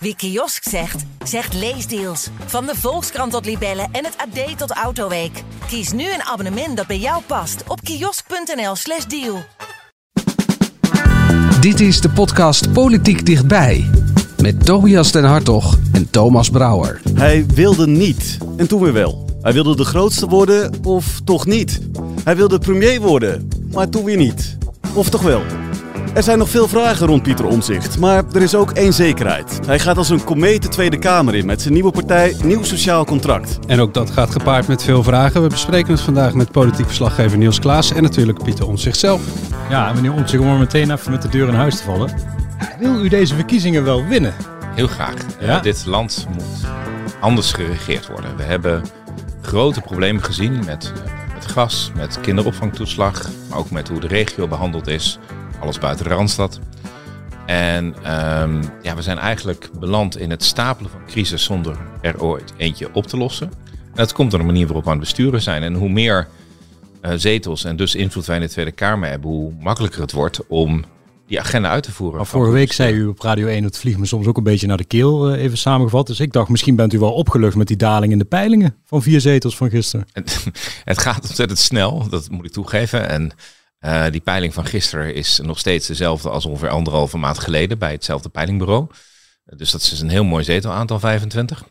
Wie kiosk zegt, zegt leesdeals. Van de Volkskrant tot Libellen en het AD tot Autoweek. Kies nu een abonnement dat bij jou past op kiosk.nl/slash deal. Dit is de podcast Politiek Dichtbij. Met Tobias den Hartog en Thomas Brouwer. Hij wilde niet. En toen weer wel. Hij wilde de grootste worden, of toch niet. Hij wilde premier worden, maar toen weer niet. Of toch wel. Er zijn nog veel vragen rond Pieter Omzicht, maar er is ook één zekerheid. Hij gaat als een komeet de Tweede Kamer in met zijn nieuwe partij Nieuw Sociaal Contract. En ook dat gaat gepaard met veel vragen. We bespreken het vandaag met politiek verslaggever Niels Klaas en natuurlijk Pieter Omzicht zelf. Ja, meneer Omtzigt, om er meteen even met de deur in huis te vallen. Wil u deze verkiezingen wel winnen? Heel graag. Ja? Uh, dit land moet anders geregeerd worden. We hebben grote problemen gezien met, uh, met gas, met kinderopvangtoeslag, maar ook met hoe de regio behandeld is. Alles buiten de Randstad. En um, ja, we zijn eigenlijk beland in het stapelen van crisis zonder er ooit eentje op te lossen. En dat komt door de manier waarop we aan het besturen zijn. En hoe meer uh, zetels en dus invloed wij in de Tweede Kamer hebben, hoe makkelijker het wordt om die agenda uit te voeren. Vorige week zei u op Radio 1, het vliegt me soms ook een beetje naar de keel, uh, even samengevat. Dus ik dacht, misschien bent u wel opgelucht met die daling in de peilingen van vier zetels van gisteren. Het, het gaat ontzettend snel, dat moet ik toegeven. En uh, die peiling van gisteren is nog steeds dezelfde als ongeveer anderhalve maand geleden bij hetzelfde peilingbureau. Dus dat is een heel mooi zetelaantal, 25.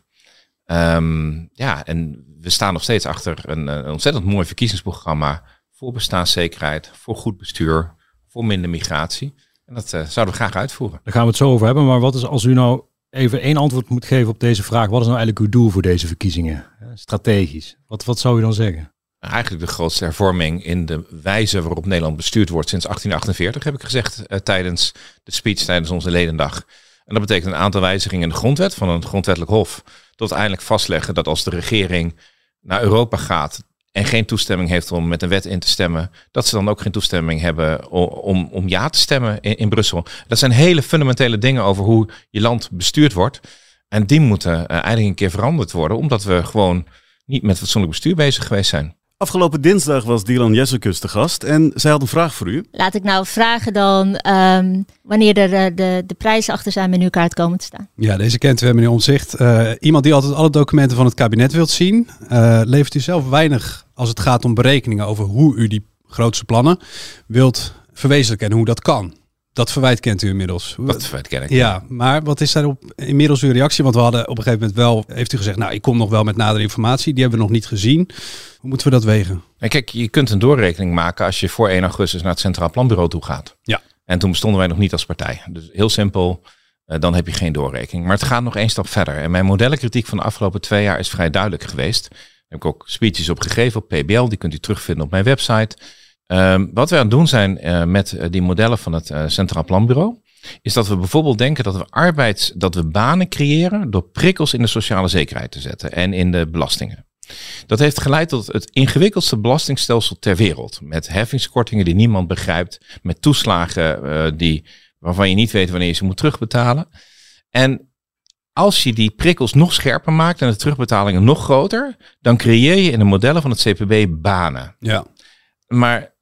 Um, ja, en we staan nog steeds achter een, een ontzettend mooi verkiezingsprogramma voor bestaanszekerheid, voor goed bestuur, voor minder migratie. En dat uh, zouden we graag uitvoeren. Daar gaan we het zo over hebben. Maar wat is als u nou even één antwoord moet geven op deze vraag. Wat is nou eigenlijk uw doel voor deze verkiezingen? Strategisch. Wat, wat zou u dan zeggen? Eigenlijk de grootste hervorming in de wijze waarop Nederland bestuurd wordt sinds 1848, heb ik gezegd uh, tijdens de speech tijdens onze ledendag. En dat betekent een aantal wijzigingen in de grondwet van een grondwettelijk hof. Tot eindelijk vastleggen dat als de regering naar Europa gaat en geen toestemming heeft om met een wet in te stemmen, dat ze dan ook geen toestemming hebben om, om ja te stemmen in, Brussel. Dat zijn hele fundamentele dingen over hoe je land bestuurd wordt. En die moeten uh, eigenlijk een keer veranderd worden, omdat we gewoon niet met fatsoenlijk bestuur bezig geweest zijn. Afgelopen dinsdag was Dylan Jessekus de gast en zij had een vraag voor u. Laat ik nou vragen dan um, wanneer er uh, de, de prijzen achter zijn menukaart komen te staan. Ja, deze kent u, meneer Omzicht. Uh, iemand die altijd alle documenten van het kabinet wilt zien. Uh, levert u zelf weinig als het gaat om berekeningen over hoe u die grootste plannen wilt verwezenlijken en hoe dat kan. Dat verwijt kent u inmiddels. Dat verwijt ken ik. Ja, maar wat is daarop inmiddels uw reactie? Want we hadden op een gegeven moment wel, heeft u gezegd, nou ik kom nog wel met nadere informatie. Die hebben we nog niet gezien. Hoe moeten we dat wegen? En kijk, je kunt een doorrekening maken als je voor 1 augustus naar het Centraal Planbureau toe gaat. Ja. En toen bestonden wij nog niet als partij. Dus heel simpel, uh, dan heb je geen doorrekening. Maar het gaat nog één stap verder. En mijn modellenkritiek van de afgelopen twee jaar is vrij duidelijk geweest. Daar heb ik ook speeches op gegeven op PBL. Die kunt u terugvinden op mijn website. Um, wat we aan het doen zijn uh, met uh, die modellen van het uh, Centraal Planbureau, is dat we bijvoorbeeld denken dat we arbeids, dat we banen creëren door prikkels in de sociale zekerheid te zetten en in de belastingen. Dat heeft geleid tot het ingewikkeldste belastingstelsel ter wereld. Met heffingskortingen die niemand begrijpt, met toeslagen die, waarvan je niet weet wanneer je ze moet terugbetalen. En als je die prikkels nog scherper maakt en de terugbetalingen nog groter, dan creëer je in de modellen van het CPB banen. Ja. Maar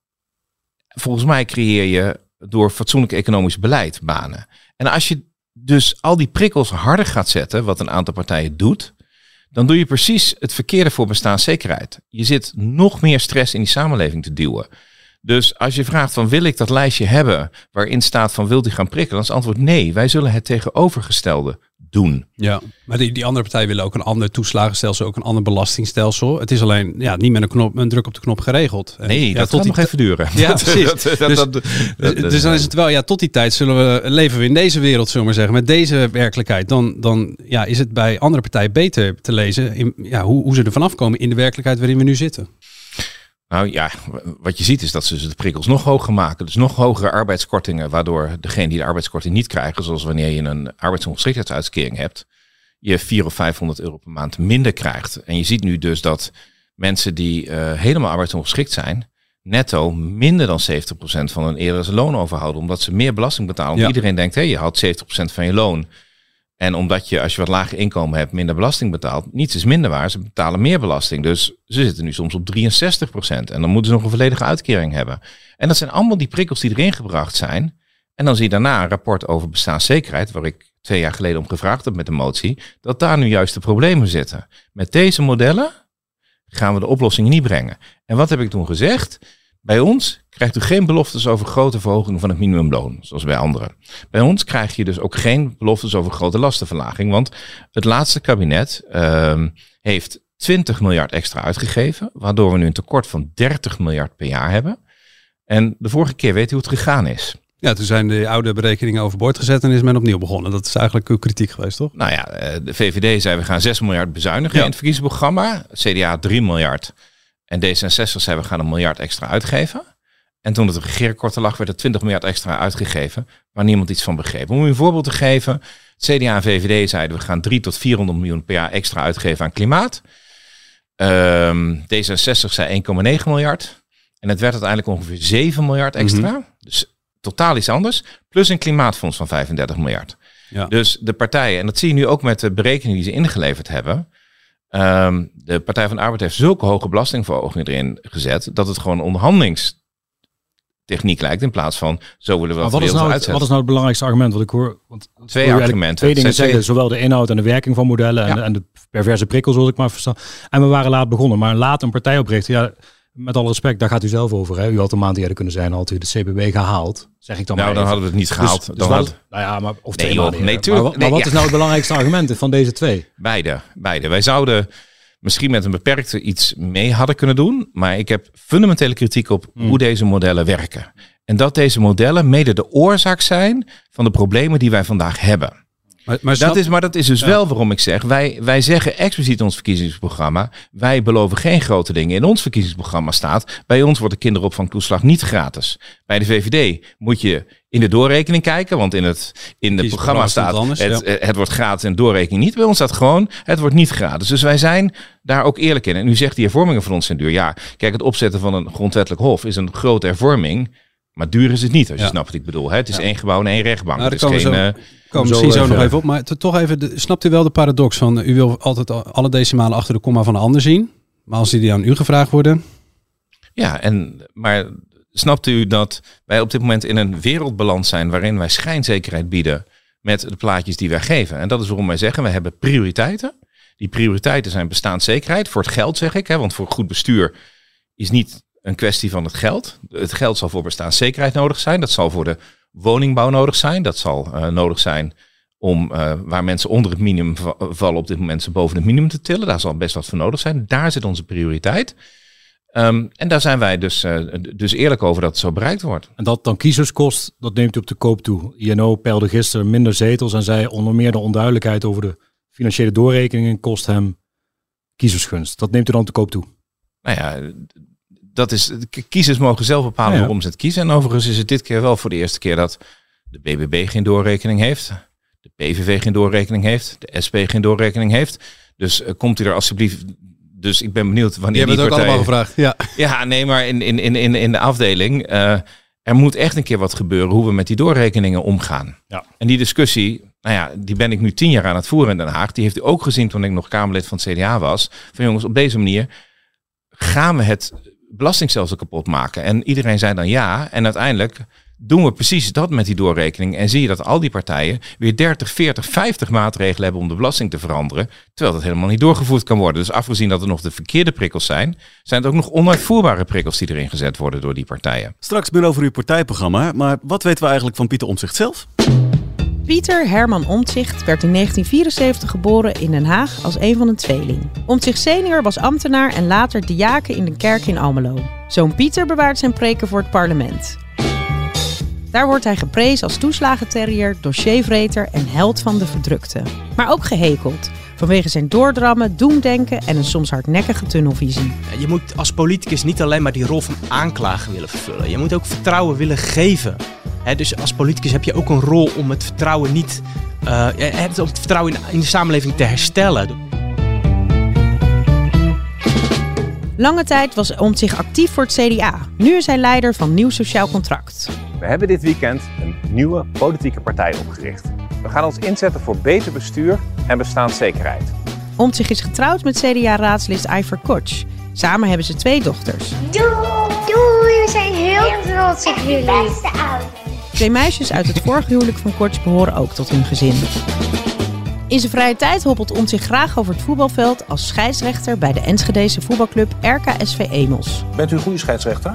volgens mij creëer je door fatsoenlijk economisch beleid banen. En als je dus al die prikkels harder gaat zetten, wat een aantal partijen doet, dan doe je precies het verkeerde voor bestaanszekerheid. Je zit nog meer stress in die samenleving te duwen. Dus als je vraagt van wil ik dat lijstje hebben waarin staat van wilt u gaan prikken, dan is het antwoord nee. Wij zullen het tegenovergestelde doen. Ja, maar die, die andere partijen willen ook een ander toeslagenstelsel, ook een ander belastingstelsel. Het is alleen ja, niet met een, knop, een druk op de knop geregeld. En, nee, ja, dat tot gaat nog even duren. Ja, precies. dat, dat, dus, dat, dus dan is het wel, ja, tot die tijd zullen we leven we in deze wereld, zullen we maar zeggen, met deze werkelijkheid. Dan, dan ja, is het bij andere partijen beter te lezen in, ja, hoe, hoe ze er vanaf komen in de werkelijkheid waarin we nu zitten. Nou ja, wat je ziet is dat ze de prikkels nog hoger maken. Dus nog hogere arbeidskortingen, waardoor degene die de arbeidskorting niet krijgen, zoals wanneer je een arbeidsongeschiktheidsuitkering hebt, je 400 of 500 euro per maand minder krijgt. En je ziet nu dus dat mensen die uh, helemaal arbeidsongeschikt zijn, netto minder dan 70% van hun eerdere loon overhouden, omdat ze meer belasting betalen. Ja. Iedereen denkt, hé, hey, je houdt 70% van je loon. En omdat je, als je wat lager inkomen hebt, minder belasting betaalt. Niets is minder waar. Ze betalen meer belasting. Dus ze zitten nu soms op 63 procent. En dan moeten ze nog een volledige uitkering hebben. En dat zijn allemaal die prikkels die erin gebracht zijn. En dan zie je daarna een rapport over bestaanszekerheid, waar ik twee jaar geleden om gevraagd heb met de motie, dat daar nu juist de problemen zitten. Met deze modellen gaan we de oplossingen niet brengen. En wat heb ik toen gezegd? Bij ons krijgt u geen beloftes over grote verhoging van het minimumloon, zoals bij anderen. Bij ons krijg je dus ook geen beloftes over grote lastenverlaging, want het laatste kabinet ehm, heeft 20 miljard extra uitgegeven, waardoor we nu een tekort van 30 miljard per jaar hebben. En de vorige keer weet u hoe het gegaan is. Ja, toen zijn de oude berekeningen overboord gezet en is men opnieuw begonnen. Dat is eigenlijk uw kritiek geweest, toch? Nou ja, eh, de VVD zei we gaan 6 miljard bezuinigen in het verkiezingsprogramma. CDA 3 miljard. En D66 zei we gaan een miljard extra uitgeven. En toen het regeerakkoord er lag, werd er 20 miljard extra uitgegeven, waar niemand iets van begreep. Om u een voorbeeld te geven, CDA en VVD zeiden we gaan 3 tot 400 miljoen per jaar extra uitgeven aan klimaat. Um, D66 zei 1,9 miljard. En het werd uiteindelijk ongeveer 7 miljard extra. Mhm. Dus totaal iets anders. Plus een klimaatfonds van 35 miljard. Ja. Dus de partijen, en dat zie je nu ook met de berekeningen die ze ingeleverd hebben. Um, de Partij van de Arbeid heeft zulke hoge belastingverhogingen erin gezet. dat het gewoon onderhandelingstechniek lijkt. in plaats van zo willen we wat is, nou het, wat is nou het belangrijkste argument wat ik hoor? Want twee argumenten. Twee dingen zeggen, zowel de inhoud en de werking van modellen en, en de perverse prikkels, zoals ik maar verstaan. En we waren laat begonnen, maar laat een partij oprichten. Ja, met alle respect, daar gaat u zelf over. Hè? U had een maand eerder kunnen zijn, had u de CPB gehaald. Zeg ik dan nou, maar dan hadden we het niet dus- gehaald. Dus, dan had... nou ja, maar of nee, joh, nee, tuurlijk. Maar, maar wat is nou het belangrijkste argument van deze twee? Beide, beide. Wij zouden misschien met een beperkte iets mee hadden kunnen doen. Maar ik heb fundamentele kritiek op hmm. hoe deze modellen werken. En dat deze modellen mede de oorzaak zijn van de problemen die wij vandaag hebben. Maar, maar, dat is, maar dat is dus wel waarom ik zeg, wij, wij zeggen expliciet in ons verkiezingsprogramma, wij beloven geen grote dingen. In ons verkiezingsprogramma staat, bij ons wordt de kinderopvangtoeslag niet gratis. Bij de VVD moet je in de doorrekening kijken, want in het, in het programma staat, het, het wordt gratis en doorrekening niet. Bij ons staat gewoon, het wordt niet gratis. Dus wij zijn daar ook eerlijk in. En u zegt die hervormingen van ons zijn duur. Ja, kijk, het opzetten van een grondwettelijk hof is een grote hervorming. Maar duur is het niet, als je snapt wat ik bedoel. Hè? Het is één gebouw en één rechtbank. Nou, is geen, zo, uh, komen misschien zo, nog even op. Maar toch even, de, snapt u wel de paradox van... u wil altijd alle decimalen achter de komma van de ander zien. Maar als die aan u gevraagd worden... Ja, en, maar snapt u dat wij op dit moment in een wereldbalans zijn... waarin wij schijnzekerheid bieden met de plaatjes die wij geven. En dat is waarom wij zeggen, we hebben prioriteiten. Die prioriteiten zijn bestaanszekerheid. Voor het geld zeg ik, hè, want voor goed bestuur is niet een kwestie van het geld. Het geld zal voor bestaanszekerheid nodig zijn. Dat zal voor de woningbouw nodig zijn. Dat zal uh, nodig zijn om uh, waar mensen onder het minimum vallen op dit moment ze boven het minimum te tillen. Daar zal best wat voor nodig zijn. Daar zit onze prioriteit. Um, en daar zijn wij dus, uh, dus eerlijk over dat het zo bereikt wordt. En dat dan kiezerskost, dat neemt u op de koop toe. INO peilde gisteren minder zetels en zei onder meer de onduidelijkheid over de financiële doorrekeningen kost hem kiezersgunst. Dat neemt u dan op de koop toe? Nou ja, dat is, kiezers mogen zelf bepalen ja, waarom ze het kiezen. En overigens is het dit keer wel voor de eerste keer dat de BBB geen doorrekening heeft. De PVV geen doorrekening heeft. De SP geen doorrekening heeft. Dus uh, komt u er alsjeblieft... Dus ik ben benieuwd wanneer Je hebt het ook allemaal gevraagd, ja. Ja, nee, maar in, in, in, in de afdeling... Uh, er moet echt een keer wat gebeuren hoe we met die doorrekeningen omgaan. Ja. En die discussie, nou ja, die ben ik nu tien jaar aan het voeren in Den Haag. Die heeft u ook gezien toen ik nog Kamerlid van het CDA was. Van jongens, op deze manier gaan we het belastingstelsel kapot maken. En iedereen zei dan ja. En uiteindelijk doen we precies dat met die doorrekening. En zie je dat al die partijen weer 30, 40, 50 maatregelen hebben om de belasting te veranderen. Terwijl dat helemaal niet doorgevoerd kan worden. Dus afgezien dat er nog de verkeerde prikkels zijn, zijn het ook nog onuitvoerbare prikkels die erin gezet worden door die partijen. Straks meer over uw partijprogramma. Maar wat weten we eigenlijk van Pieter Omtzigt zelf? Pieter Herman Omtzigt werd in 1974 geboren in Den Haag als een van een tweeling. Omtzigt senior was ambtenaar en later diaken in de kerk in Almelo. Zoon Pieter bewaart zijn preken voor het parlement. Daar wordt hij geprezen als toeslagenterrier, dossiervreter en held van de verdrukte. Maar ook gehekeld, vanwege zijn doordrammen, doemdenken en een soms hardnekkige tunnelvisie. Je moet als politicus niet alleen maar die rol van aanklager willen vervullen. Je moet ook vertrouwen willen geven dus als politicus heb je ook een rol om het vertrouwen niet, uh, het, om het vertrouwen in, in de samenleving te herstellen. Lange tijd was zich actief voor het CDA. Nu is hij leider van Nieuw Sociaal Contract. We hebben dit weekend een nieuwe politieke partij opgericht. We gaan ons inzetten voor beter bestuur en bestaanszekerheid. Omtzigt is getrouwd met CDA-raadslid Iver Koch. Samen hebben ze twee dochters. Doei! Doei! We zijn heel trots op jullie. Beste ouders. Twee meisjes uit het vorige huwelijk van Korts behoren ook tot hun gezin. In zijn vrije tijd hoppelt Ont zich graag over het voetbalveld als scheidsrechter bij de Enschedese voetbalclub RKSV Emels. Bent u een goede scheidsrechter?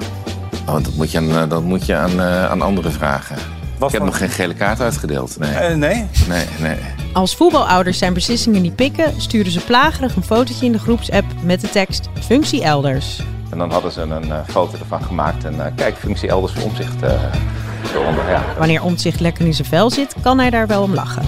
Oh, dat moet je aan, eh, dat moet je aan, eh, aan anderen vragen. Wat ik heb nog geen gele kaart uitgedeeld. Nee, Eh, nee? nee, nee. Als voetbalouders zijn beslissingen niet pikken, sturen ze plagerig een fotootje in de groepsapp met de tekst functie elders. En dan hadden ze een foto ervan gemaakt. En eh, kijk, functie elders voor omzicht. eh eronder, ja. Wanneer Omtzigt lekker in zijn vel zit, kan hij daar wel om lachen.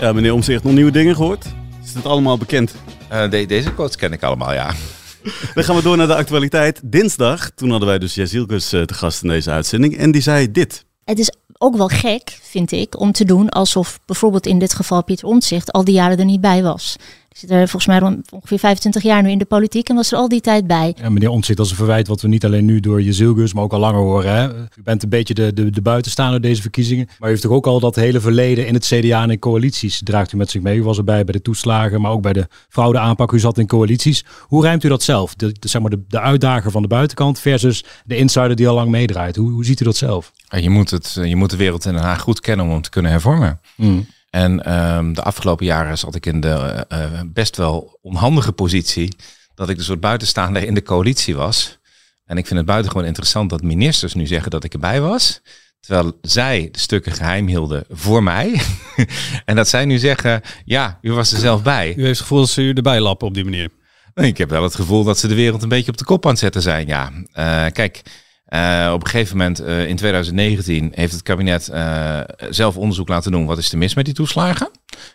Ja, meneer Omzicht, nog nieuwe dingen gehoord? Is het allemaal bekend? Eh, de- deze quotes ken ik allemaal, ja. Dan gaan we door naar de actualiteit. Dinsdag, toen hadden wij dus Jazilkus eh, te gast in deze uitzending. En die zei dit. Het is ook wel gek, vind ik, om te doen alsof bijvoorbeeld in dit geval Pieter Omtzigt al die jaren er niet bij was. Hij zit er volgens mij rond ongeveer 25 jaar nu in de politiek en was er al die tijd bij. Ja, meneer Omtzigt, dat is een verwijt wat we niet alleen nu door Jezilgus, maar ook al langer horen. Hè? U bent een beetje de, de, de buitenstaander deze verkiezingen. Maar u heeft toch ook al dat hele verleden in het CDA en in coalities draagt u met zich mee. U was erbij bij de toeslagen, maar ook bij de fraudeaanpak. U zat in coalities. Hoe ruimt u dat zelf? De, de, zeg maar de, de uitdager van de buitenkant versus de insider die al lang meedraait. Hoe, hoe ziet u dat zelf? Je moet, het, eh, je moet de wereld in Den Haag goed kennen om hem te kunnen hervormen. En ehm, de afgelopen jaren zat ik in de eh, eh, best wel onhandige positie dat ik een soort buitenstaander in de coalitie was. En ik vind het buitengewoon interessant dat ministers nu zeggen dat ik erbij was. Terwijl zij de stukken geheim hielden voor mij. en dat zij nu zeggen, ja, u was er zelf bij. U heeft het gevoel dat ze u erbij lappen op die manier. Ik heb wel het gevoel dat ze de wereld een beetje op de kop aan het zetten zijn. Ja, Eh, kijk, eh, op een gegeven moment eh, in 2019 heeft het kabinet eh, zelf onderzoek laten doen. Wat is er mis met die toeslagen?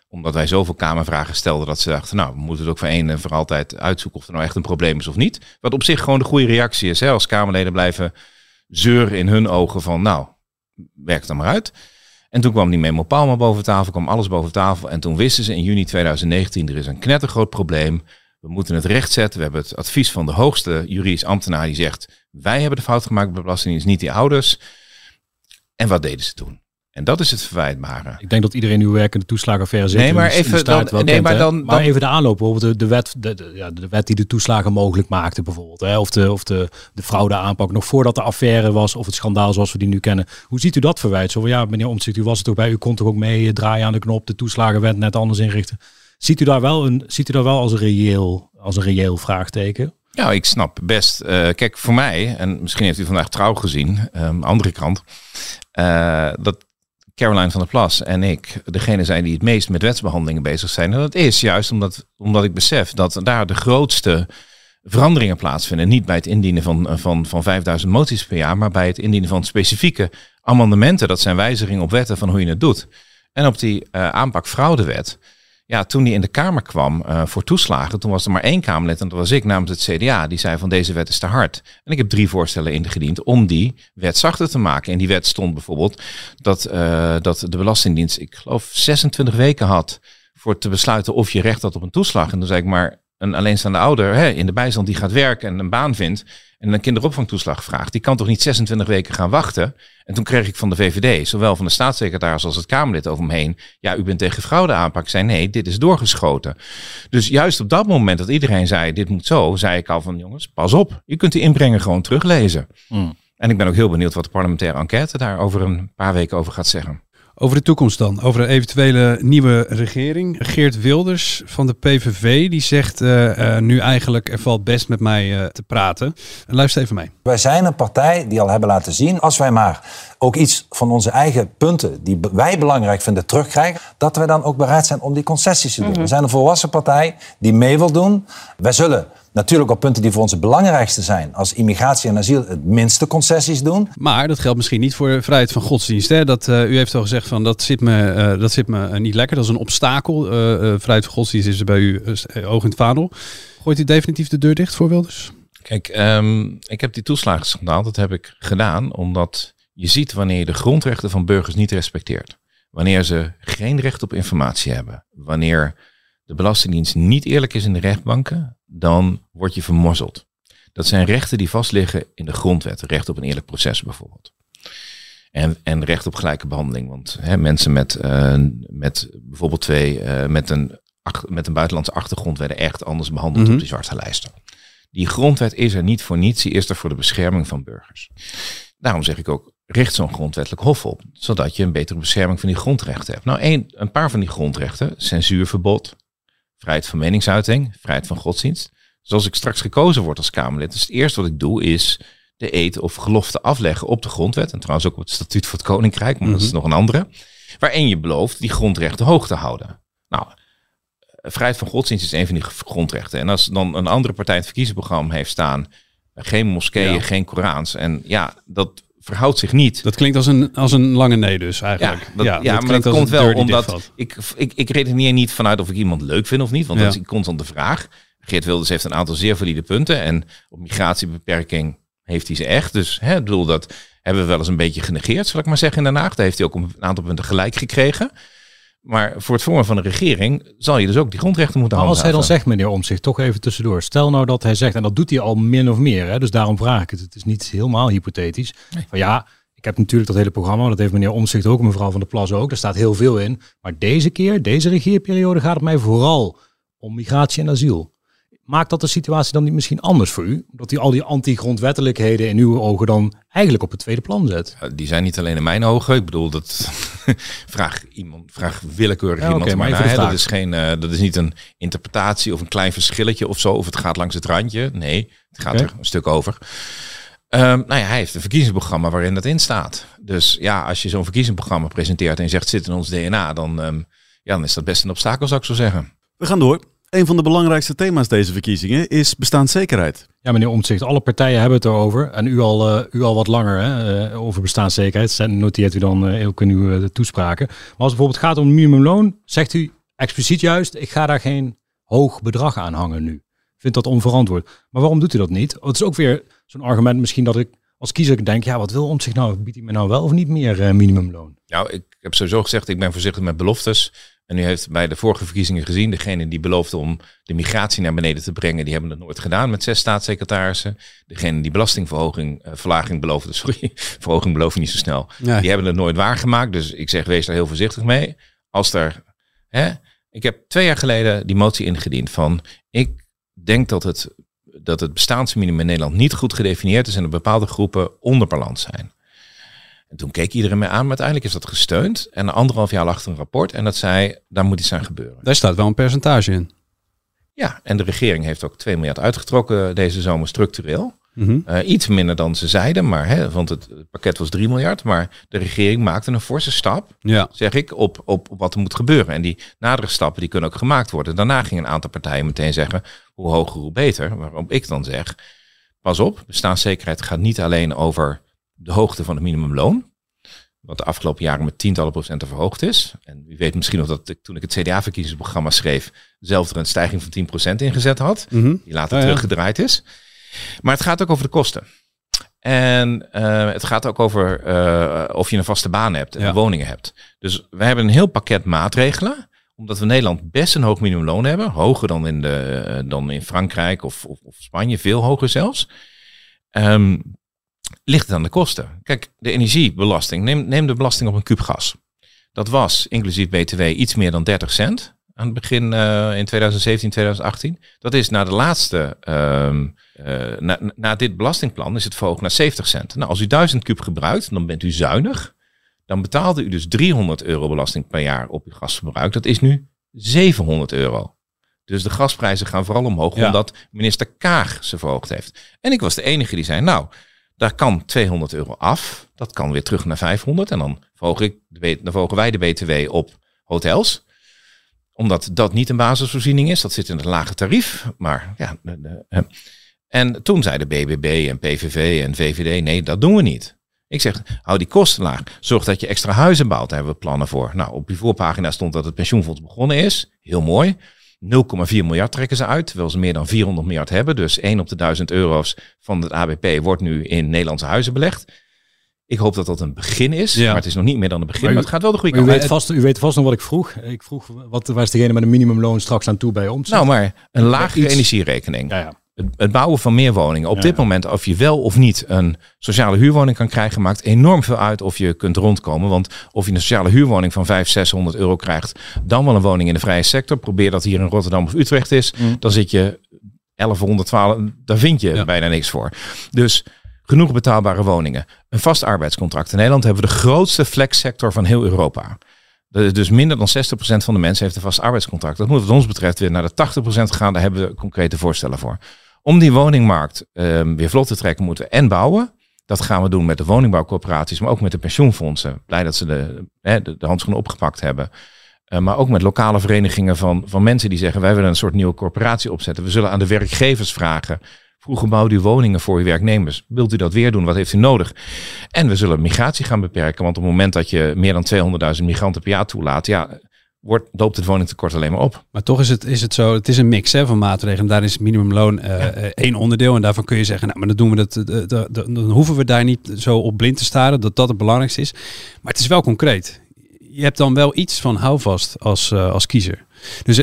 Omdat wij zoveel Kamervragen stelden dat ze dachten, nou, we moeten het ook voor één en voor altijd uitzoeken of er nou echt een probleem is of niet. Wat op zich gewoon de goede reactie is. Hè? Als Kamerleden blijven zeuren in hun ogen van, nou, werk dan maar uit. En toen kwam die memo Palma boven tafel, kwam alles boven tafel. En toen wisten ze in juni 2019, er is een knettergroot probleem. We moeten het rechtzetten. We hebben het advies van de hoogste juridisch ambtenaar die zegt... wij hebben de fout gemaakt bij de Belastingdienst, niet die ouders. En wat deden ze toen? En dat is het verwijtbare. Ik denk dat iedereen uw werk in de toeslagenaffaire zit. Nee, maar even dan- nee, maar dan- maar dan- even de aanloop. Bijvoorbeeld de, de, wet, de, de- ja, de wet die de toeslagen mogelijk maakte bijvoorbeeld. Hè? Of, de, of de, de fraudeaanpak nog voordat de affaire was. Of het schandaal zoals we die nu kennen. Hoe ziet u dat verwijt? Zo van, ja, meneer Omtzigt, u was er toch bij. U kon toch ook mee eh, draaien aan de knop. De toeslagenwet net anders inrichten. Ziet u daar wel, een, ziet u daar wel als, een reëel, als een reëel vraagteken? Ja, ik snap best. eh, kijk, voor mij, en misschien heeft u vandaag trouw gezien, ehm, andere krant, eh, dat Caroline van der Plas en ik degene zijn die het meest met wetsbehandelingen bezig zijn. En dat is juist omdat, omdat ik besef dat daar de grootste veranderingen plaatsvinden. Niet bij het indienen van, van, van 5000 moties per jaar, maar bij het indienen van specifieke amendementen. Dat zijn wijzigingen op wetten van hoe je het doet. En op die eh, aanpak fraudewet. Ja, toen die in de Kamer kwam eh, voor toeslagen, toen was er maar één Kamerlid en dat was ik namens het CDA. Die zei van deze wet is te hard. En ik heb drie voorstellen ingediend om die wet zachter te maken. In die wet stond bijvoorbeeld dat, eh, dat de Belastingdienst, ik geloof, 26 weken had voor te besluiten of je recht had op een toeslag. En toen zei ik maar, een alleenstaande ouder hè, in de bijstand die gaat werken en een baan vindt en een kinderopvangtoeslag vraagt, die kan toch niet 26 weken gaan wachten? En toen kreeg ik van de VVD, zowel van de staatssecretaris als het Kamerlid over me heen, ja, u bent tegen fraude aanpak. Ik zei nee, dit is doorgeschoten. Dus juist op dat moment dat iedereen zei, dit moet zo, zei ik al van jongens, pas op. Je kunt die inbrengen gewoon teruglezen. En ik ben ook heel benieuwd wat de parlementaire enquête daar over een paar weken over gaat zeggen. Over de toekomst dan, over een eventuele nieuwe regering. Geert Wilders van de PVV, die zegt eh, eh, nu eigenlijk er valt best met mij eh, te praten. Luister even mee. Wij zijn een partij die al hebben laten zien, als wij maar ook iets van onze eigen punten die wij belangrijk vinden terugkrijgen, dat wij dan ook bereid zijn om die concessies te doen. We zijn een volwassen partij die mee wil doen. Wij zullen natuurlijk op punten die voor ons het belangrijkste zijn, als immigratie en asiel, het minste concessies doen. Maar dat geldt misschien niet voor vrijheid van godsdienst. Hè? Dat, eh, u heeft al gezegd van dat zit me, eh, dat zit me eh, niet lekker. Dat is een obstakel. Vrijheid van godsdienst is er bij u oog in het vaandel. Gooit u definitief de deur dicht voor Wilders? Kijk, ehm, ik heb die toeslagenschandaal, dat heb ik gedaan omdat je ziet wanneer je de grondrechten van burgers niet respecteert. Wanneer ze geen recht op informatie hebben. Wanneer de Belastingdienst niet eerlijk is in de rechtbanken, dan word je vermorzeld. Dat zijn rechten die vastliggen in de grondwet. Recht op een eerlijk proces bijvoorbeeld. En, en recht op gelijke behandeling. Want hè, mensen met, eh, met bijvoorbeeld twee, eh, met, een, ach- met een buitenlandse achtergrond werden echt anders behandeld Mhm. op die zwarte lijsten. Die grondwet is er niet voor niets, die is er voor de bescherming van burgers. Daarom zeg ik ook, richt zo'n grondwettelijk hof op, zodat je een betere bescherming van die grondrechten hebt. Nou, een, een paar van die grondrechten, censuurverbod, vrijheid van meningsuiting, vrijheid van godsdienst. Dus als ik straks gekozen word als Kamerlid, dus het eerste wat ik doe is de eet of gelofte afleggen op de grondwet. En trouwens ook op het statuut voor het Koninkrijk, maar dat is Mhm. nog een andere. Waarin je belooft die grondrechten hoog te houden. Nou, vrijheid van godsdienst is een van die grondrechten. En als dan een andere partij in het verkiezingsprogramma heeft staan... geen moskeeën, Ja. geen Korans. En ja, dat verhoudt zich niet. Dat klinkt als een, als een lange nee dus eigenlijk. Ja, dat, ja, maar dat komt wel omdat ik, ik, ik redeneer niet vanuit of ik iemand leuk vind of niet, want Ja. dat is constant de vraag. Geert Wilders heeft een aantal zeer valide punten en op migratiebeperking heeft hij ze echt. Dus hè, ik bedoel, dat hebben we wel eens een beetje genegeerd, zal ik maar zeggen in Den Haag. Daar heeft hij ook een aantal punten gelijk gekregen. Maar voor het vormen van een regering zal je dus ook die grondrechten moeten Maar als hij dan zegt, meneer Omtzigt, toch even tussendoor. Stel nou dat hij zegt, en dat doet hij al min of meer. Hè, dus daarom vraag ik het. Het is niet helemaal hypothetisch. Van ja, ik heb natuurlijk dat hele programma. Dat heeft meneer Omtzigt ook, mevrouw van der Plas ook. Daar staat heel veel in. Maar deze keer, deze regeerperiode, gaat het mij vooral om migratie en asiel. Maakt dat de situatie dan niet misschien anders voor u? Dat hij al die anti-grondwettelijkheden in uw ogen dan eigenlijk op het tweede plan zet? Ja, Die zijn niet alleen in mijn ogen. Ik bedoel, dat vraag iemand, vraag willekeurig Ja, iemand maar maar. Dat is geen, eh, dat is niet een interpretatie of een klein verschilletje of zo. Of het gaat langs het randje. Nee, het gaat er een stuk over. Ehm, nou ja, hij heeft een verkiezingsprogramma waarin dat in staat. Dus ja, als je zo'n verkiezingsprogramma presenteert en je zegt het zit in ons DNA, dan, ehm, ja, dan is dat best een obstakel, zou ik zo zeggen. We gaan door. Een van de belangrijkste thema's deze verkiezingen is bestaanszekerheid. Ja, meneer Omtzigt, alle partijen hebben het erover. En u al, eh, u al wat langer hè, eh, over bestaanszekerheid. Dat noteert u dan eh, ook in uw eh, toespraken. Maar als het bijvoorbeeld gaat om minimumloon, zegt u expliciet juist, ik ga daar geen hoog bedrag aan hangen nu. Ik vind dat onverantwoord. Maar waarom doet u dat niet? Het is ook weer zo'n argument misschien dat ik als kiezer denk, ja, wat wil Omtzigt nou? Biedt hij me nou wel of niet meer eh, minimumloon? Nou, ik heb sowieso gezegd, ik ben voorzichtig met beloftes. En u heeft bij de vorige verkiezingen gezien, degene die beloofde om de migratie naar beneden te brengen, die hebben het nooit gedaan met zes staatssecretarissen. Degene die belastingverhoging, eh, verlaging beloofde, sorry, verhoging beloof je niet zo snel. Nee. Die hebben het nooit waargemaakt. Dus ik zeg, wees daar heel voorzichtig mee. Als er, hè, ik heb twee jaar geleden die motie ingediend van, ik denk dat het, dat het bestaansminimum in Nederland niet goed gedefinieerd is en dat bepaalde groepen onder balans zijn. En toen keek iedereen mij aan, maar uiteindelijk is dat gesteund. En anderhalf jaar lag er een rapport en dat zei, daar moet iets aan gebeuren. Daar staat wel een percentage in. Ja, en de regering heeft ook 2 miljard uitgetrokken deze zomer structureel. Mhm. Eh, iets minder dan ze zeiden, maar, hè, want het pakket was 3 miljard. Maar de regering maakte een forse stap, Ja. zeg ik, op, op, op wat er moet gebeuren. En die nadere stappen die kunnen ook gemaakt worden. Daarna gingen een aantal partijen meteen zeggen, hoe hoger, hoe beter. Waarom ik dan zeg, pas op, bestaanszekerheid gaat niet alleen over de hoogte van het minimumloon. Wat de afgelopen jaren met tientallen procenten verhoogd is. En u weet misschien nog dat ik toen ik het CDA-verkiezingsprogramma schreef, zelf er een stijging van 10% ingezet had. Mhm. Die later ja. teruggedraaid is. Maar het gaat ook over de kosten. En eh, het gaat ook over eh, of je een vaste baan hebt en Ja. woningen hebt. Dus we hebben een heel pakket maatregelen. Omdat we in Nederland best een hoog minimumloon hebben. Hoger dan in, de, dan in Frankrijk of, of, of Spanje. Veel hoger zelfs. Ehm, ligt het aan de kosten. Kijk, de energiebelasting. Neem, neem de belasting op een kuub gas. Dat was inclusief BTW iets meer dan 30 cent. Aan het begin eh, in 2017, 2018. Dat is na de laatste, ehm, eh, na, na dit belastingplan is het verhoogd naar 70 cent. Nou, als u 1000 kuub gebruikt, dan bent u zuinig. Dan betaalde u dus 300 euro belasting per jaar op uw gasverbruik. Dat is nu 700 euro. Dus de gasprijzen gaan vooral omhoog Ja. omdat minister Kaag ze verhoogd heeft. En ik was de enige die zei, nou, daar kan 200 euro af. Dat kan weer terug naar 500. En dan, verhoog ik de, dan wij de BTW op hotels omdat dat niet een basisvoorziening is. Dat zit in het lage tarief. Maar ja. en toen zeiden BBB en PVV en VVD: nee, dat doen we niet. Ik zeg, hou die kosten laag. Zorg dat je extra huizen bouwt. Daar hebben we plannen voor. Nou, op die voorpagina stond dat het pensioenfonds begonnen is. Heel mooi. 0,4 miljard trekken ze uit, terwijl ze meer dan 400 miljard hebben. Dus 1 op de 1000 euro's van het ABP wordt nu in Nederlandse huizen belegd. Ik hoop dat dat een begin is, Ja. maar het is nog niet meer dan een begin. Maar het gaat wel de goede Maar u, kant. weet vast, u weet vast nog wat ik vroeg. Ik vroeg, wat waar is degene met een minimumloon straks aan toe bij Omtzigt? Nou, maar een lagere energierekening. Ja, ja. Het, bouwen van meer woningen. Op Ja, dit moment, of je wel of niet een sociale huurwoning kan krijgen, maakt enorm veel uit of je kunt rondkomen. Want of je een sociale huurwoning van 500, 600 euro krijgt, dan wel een woning in de vrije sector. Probeer dat hier in Rotterdam of Utrecht is. Mm. Dan zit je 1112, daar vind je Ja. bijna niks voor. Dus Genoeg betaalbare woningen. Een vast arbeidscontract. In Nederland hebben we de grootste flexsector van heel Europa. Dat is dus minder dan 60% van de mensen heeft een vast arbeidscontract. Dat moet wat ons betreft weer naar de 80% gaan. Daar hebben we concrete voorstellen voor. Om die woningmarkt ehm, weer vlot te trekken moeten we en bouwen. Dat gaan we doen met de woningbouwcorporaties, maar ook met de pensioenfondsen. Blij dat ze de, hè, de, handschoenen opgepakt hebben. Uh, maar ook met lokale verenigingen van, van mensen die zeggen: wij willen een soort nieuwe corporatie opzetten. We zullen aan de werkgevers vragen. Vroeger bouwde u woningen voor uw werknemers. Wilt u dat weer doen? Wat heeft u nodig? En we zullen migratie gaan beperken. Want op het moment dat je meer dan 200.000 migranten per jaar toelaat, ja, wordt, loopt het woningtekort alleen maar op. Maar toch is het, is het zo, het is een mix hè, van maatregelen. Daar is minimumloon uh, één onderdeel. En daarvan kun je zeggen, nou, maar dan doen we dat, dan hoeven we daar niet zo op blind te staren, dat dat het belangrijkste is. Maar het is wel concreet. Je hebt dan wel iets van houvast als, uh, als kiezer. Dus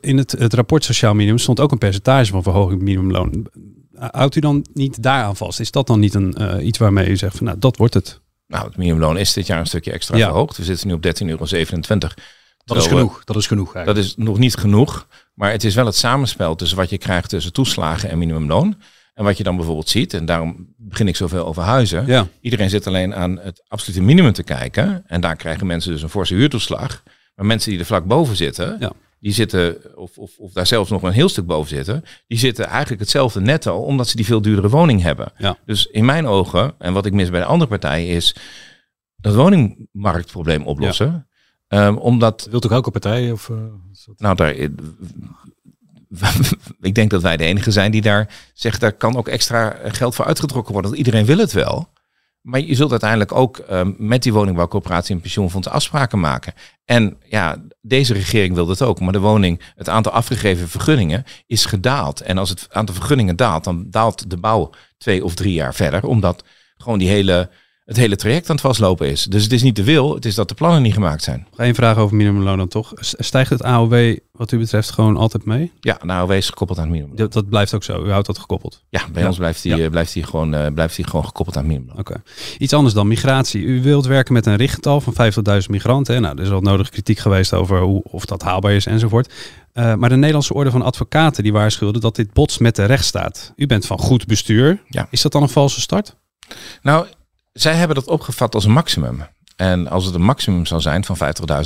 in het, het rapport Sociaal Minimum stond ook een percentage van verhoging minimumloon. Houdt u dan niet daaraan vast? Is dat dan niet een, iets waarmee u zegt van nou, dat wordt het? Nou, het minimumloon is dit jaar een stukje extra ja. verhoogd. We zitten nu op 13,27 euro. Dat is genoeg. Dat is genoeg. Eigenlijk. Dat is nog niet genoeg. Maar het is wel het samenspel tussen wat je krijgt tussen toeslagen en minimumloon. En wat je dan bijvoorbeeld ziet, en daarom begin ik zoveel over huizen. Ja. Iedereen zit alleen aan het absolute minimum te kijken. En daar krijgen mensen dus een forse huurtoeslag. Maar mensen die er vlak boven zitten, ja. die zitten, of, of, of daar zelfs nog een heel stuk boven zitten, die zitten eigenlijk hetzelfde netto, omdat ze die veel duurdere woning hebben. Ja. Dus in mijn ogen, en wat ik mis bij de andere partijen, is dat woningmarktprobleem oplossen. Um, omdat. Wilt ook elke partij? Of, uh, nou, daar, ik denk dat wij de enige zijn die daar zegt, daar kan ook extra geld voor uitgetrokken worden. Want iedereen wil het wel. Maar je zult uiteindelijk ook um, met die woningbouwcoöperatie en pensioenfonds afspraken maken. En ja, deze regering wil dat ook. Maar de woning, het aantal afgegeven vergunningen is gedaald. En als het aantal vergunningen daalt, dan daalt de bouw twee of drie jaar verder. Omdat gewoon die hele het hele traject aan het vastlopen is. Dus het is niet de wil, het is dat de plannen niet gemaakt zijn. Geen vraag over minimumloon dan toch. Stijgt het AOW wat u betreft gewoon altijd mee? Ja, de AOW is gekoppeld aan het minimum. Dat, dat, blijft ook zo. U houdt dat gekoppeld? Ja, bij ja. ons blijft die, ja. blijft, die gewoon, uh, blijft die gewoon gekoppeld aan het minimum. Oké. Okay. Iets anders dan migratie. U wilt werken met een richtgetal van 50.000 migranten. Nou, er is al nodig kritiek geweest over hoe, of dat haalbaar is enzovoort. Uh, maar de Nederlandse Orde van Advocaten die waarschuwde dat dit botst met de rechtsstaat. U bent van goed bestuur. Ja. Is dat dan een valse start? Nou, zij hebben dat opgevat als een maximum. En als het een maximum zou zijn van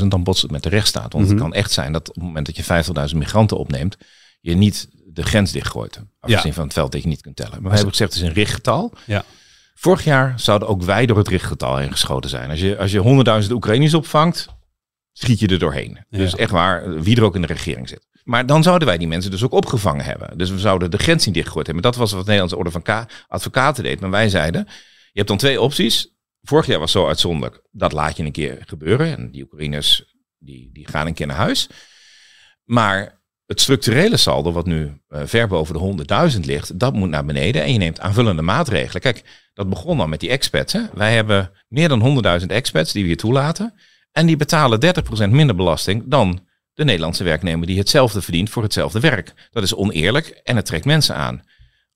50.000, dan botst het met de rechtsstaat. Want mm -hmm. het kan echt zijn dat op het moment dat je 50.000 migranten opneemt, je niet de grens dichtgooit. Afgezien ja. van het veld dat je niet kunt tellen. Maar we hebben gezegd, het is een richtgetal. Ja. Vorig jaar zouden ook wij door het richtgetal heen geschoten zijn. Als je, als je 100.000 Oekraïners opvangt, schiet je er doorheen. Ja. Dus echt waar, wie er ook in de regering zit. Maar dan zouden wij die mensen dus ook opgevangen hebben. Dus we zouden de grens niet dichtgegooid hebben. Dat was wat de Nederlandse Orde van K Advocaten deed. Maar wij zeiden, je hebt dan twee opties. Vorig jaar was zo uitzonderlijk. Dat laat je een keer gebeuren. En die Oekraïners die, die gaan een keer naar huis. Maar het structurele saldo, wat nu uh, ver boven de 100.000 ligt, dat moet naar beneden. En je neemt aanvullende maatregelen. Kijk, dat begon al met die expats. Hè? Wij hebben meer dan 100.000 expats die we hier toelaten. En die betalen 30% minder belasting dan de Nederlandse werknemer die hetzelfde verdient voor hetzelfde werk. Dat is oneerlijk en het trekt mensen aan.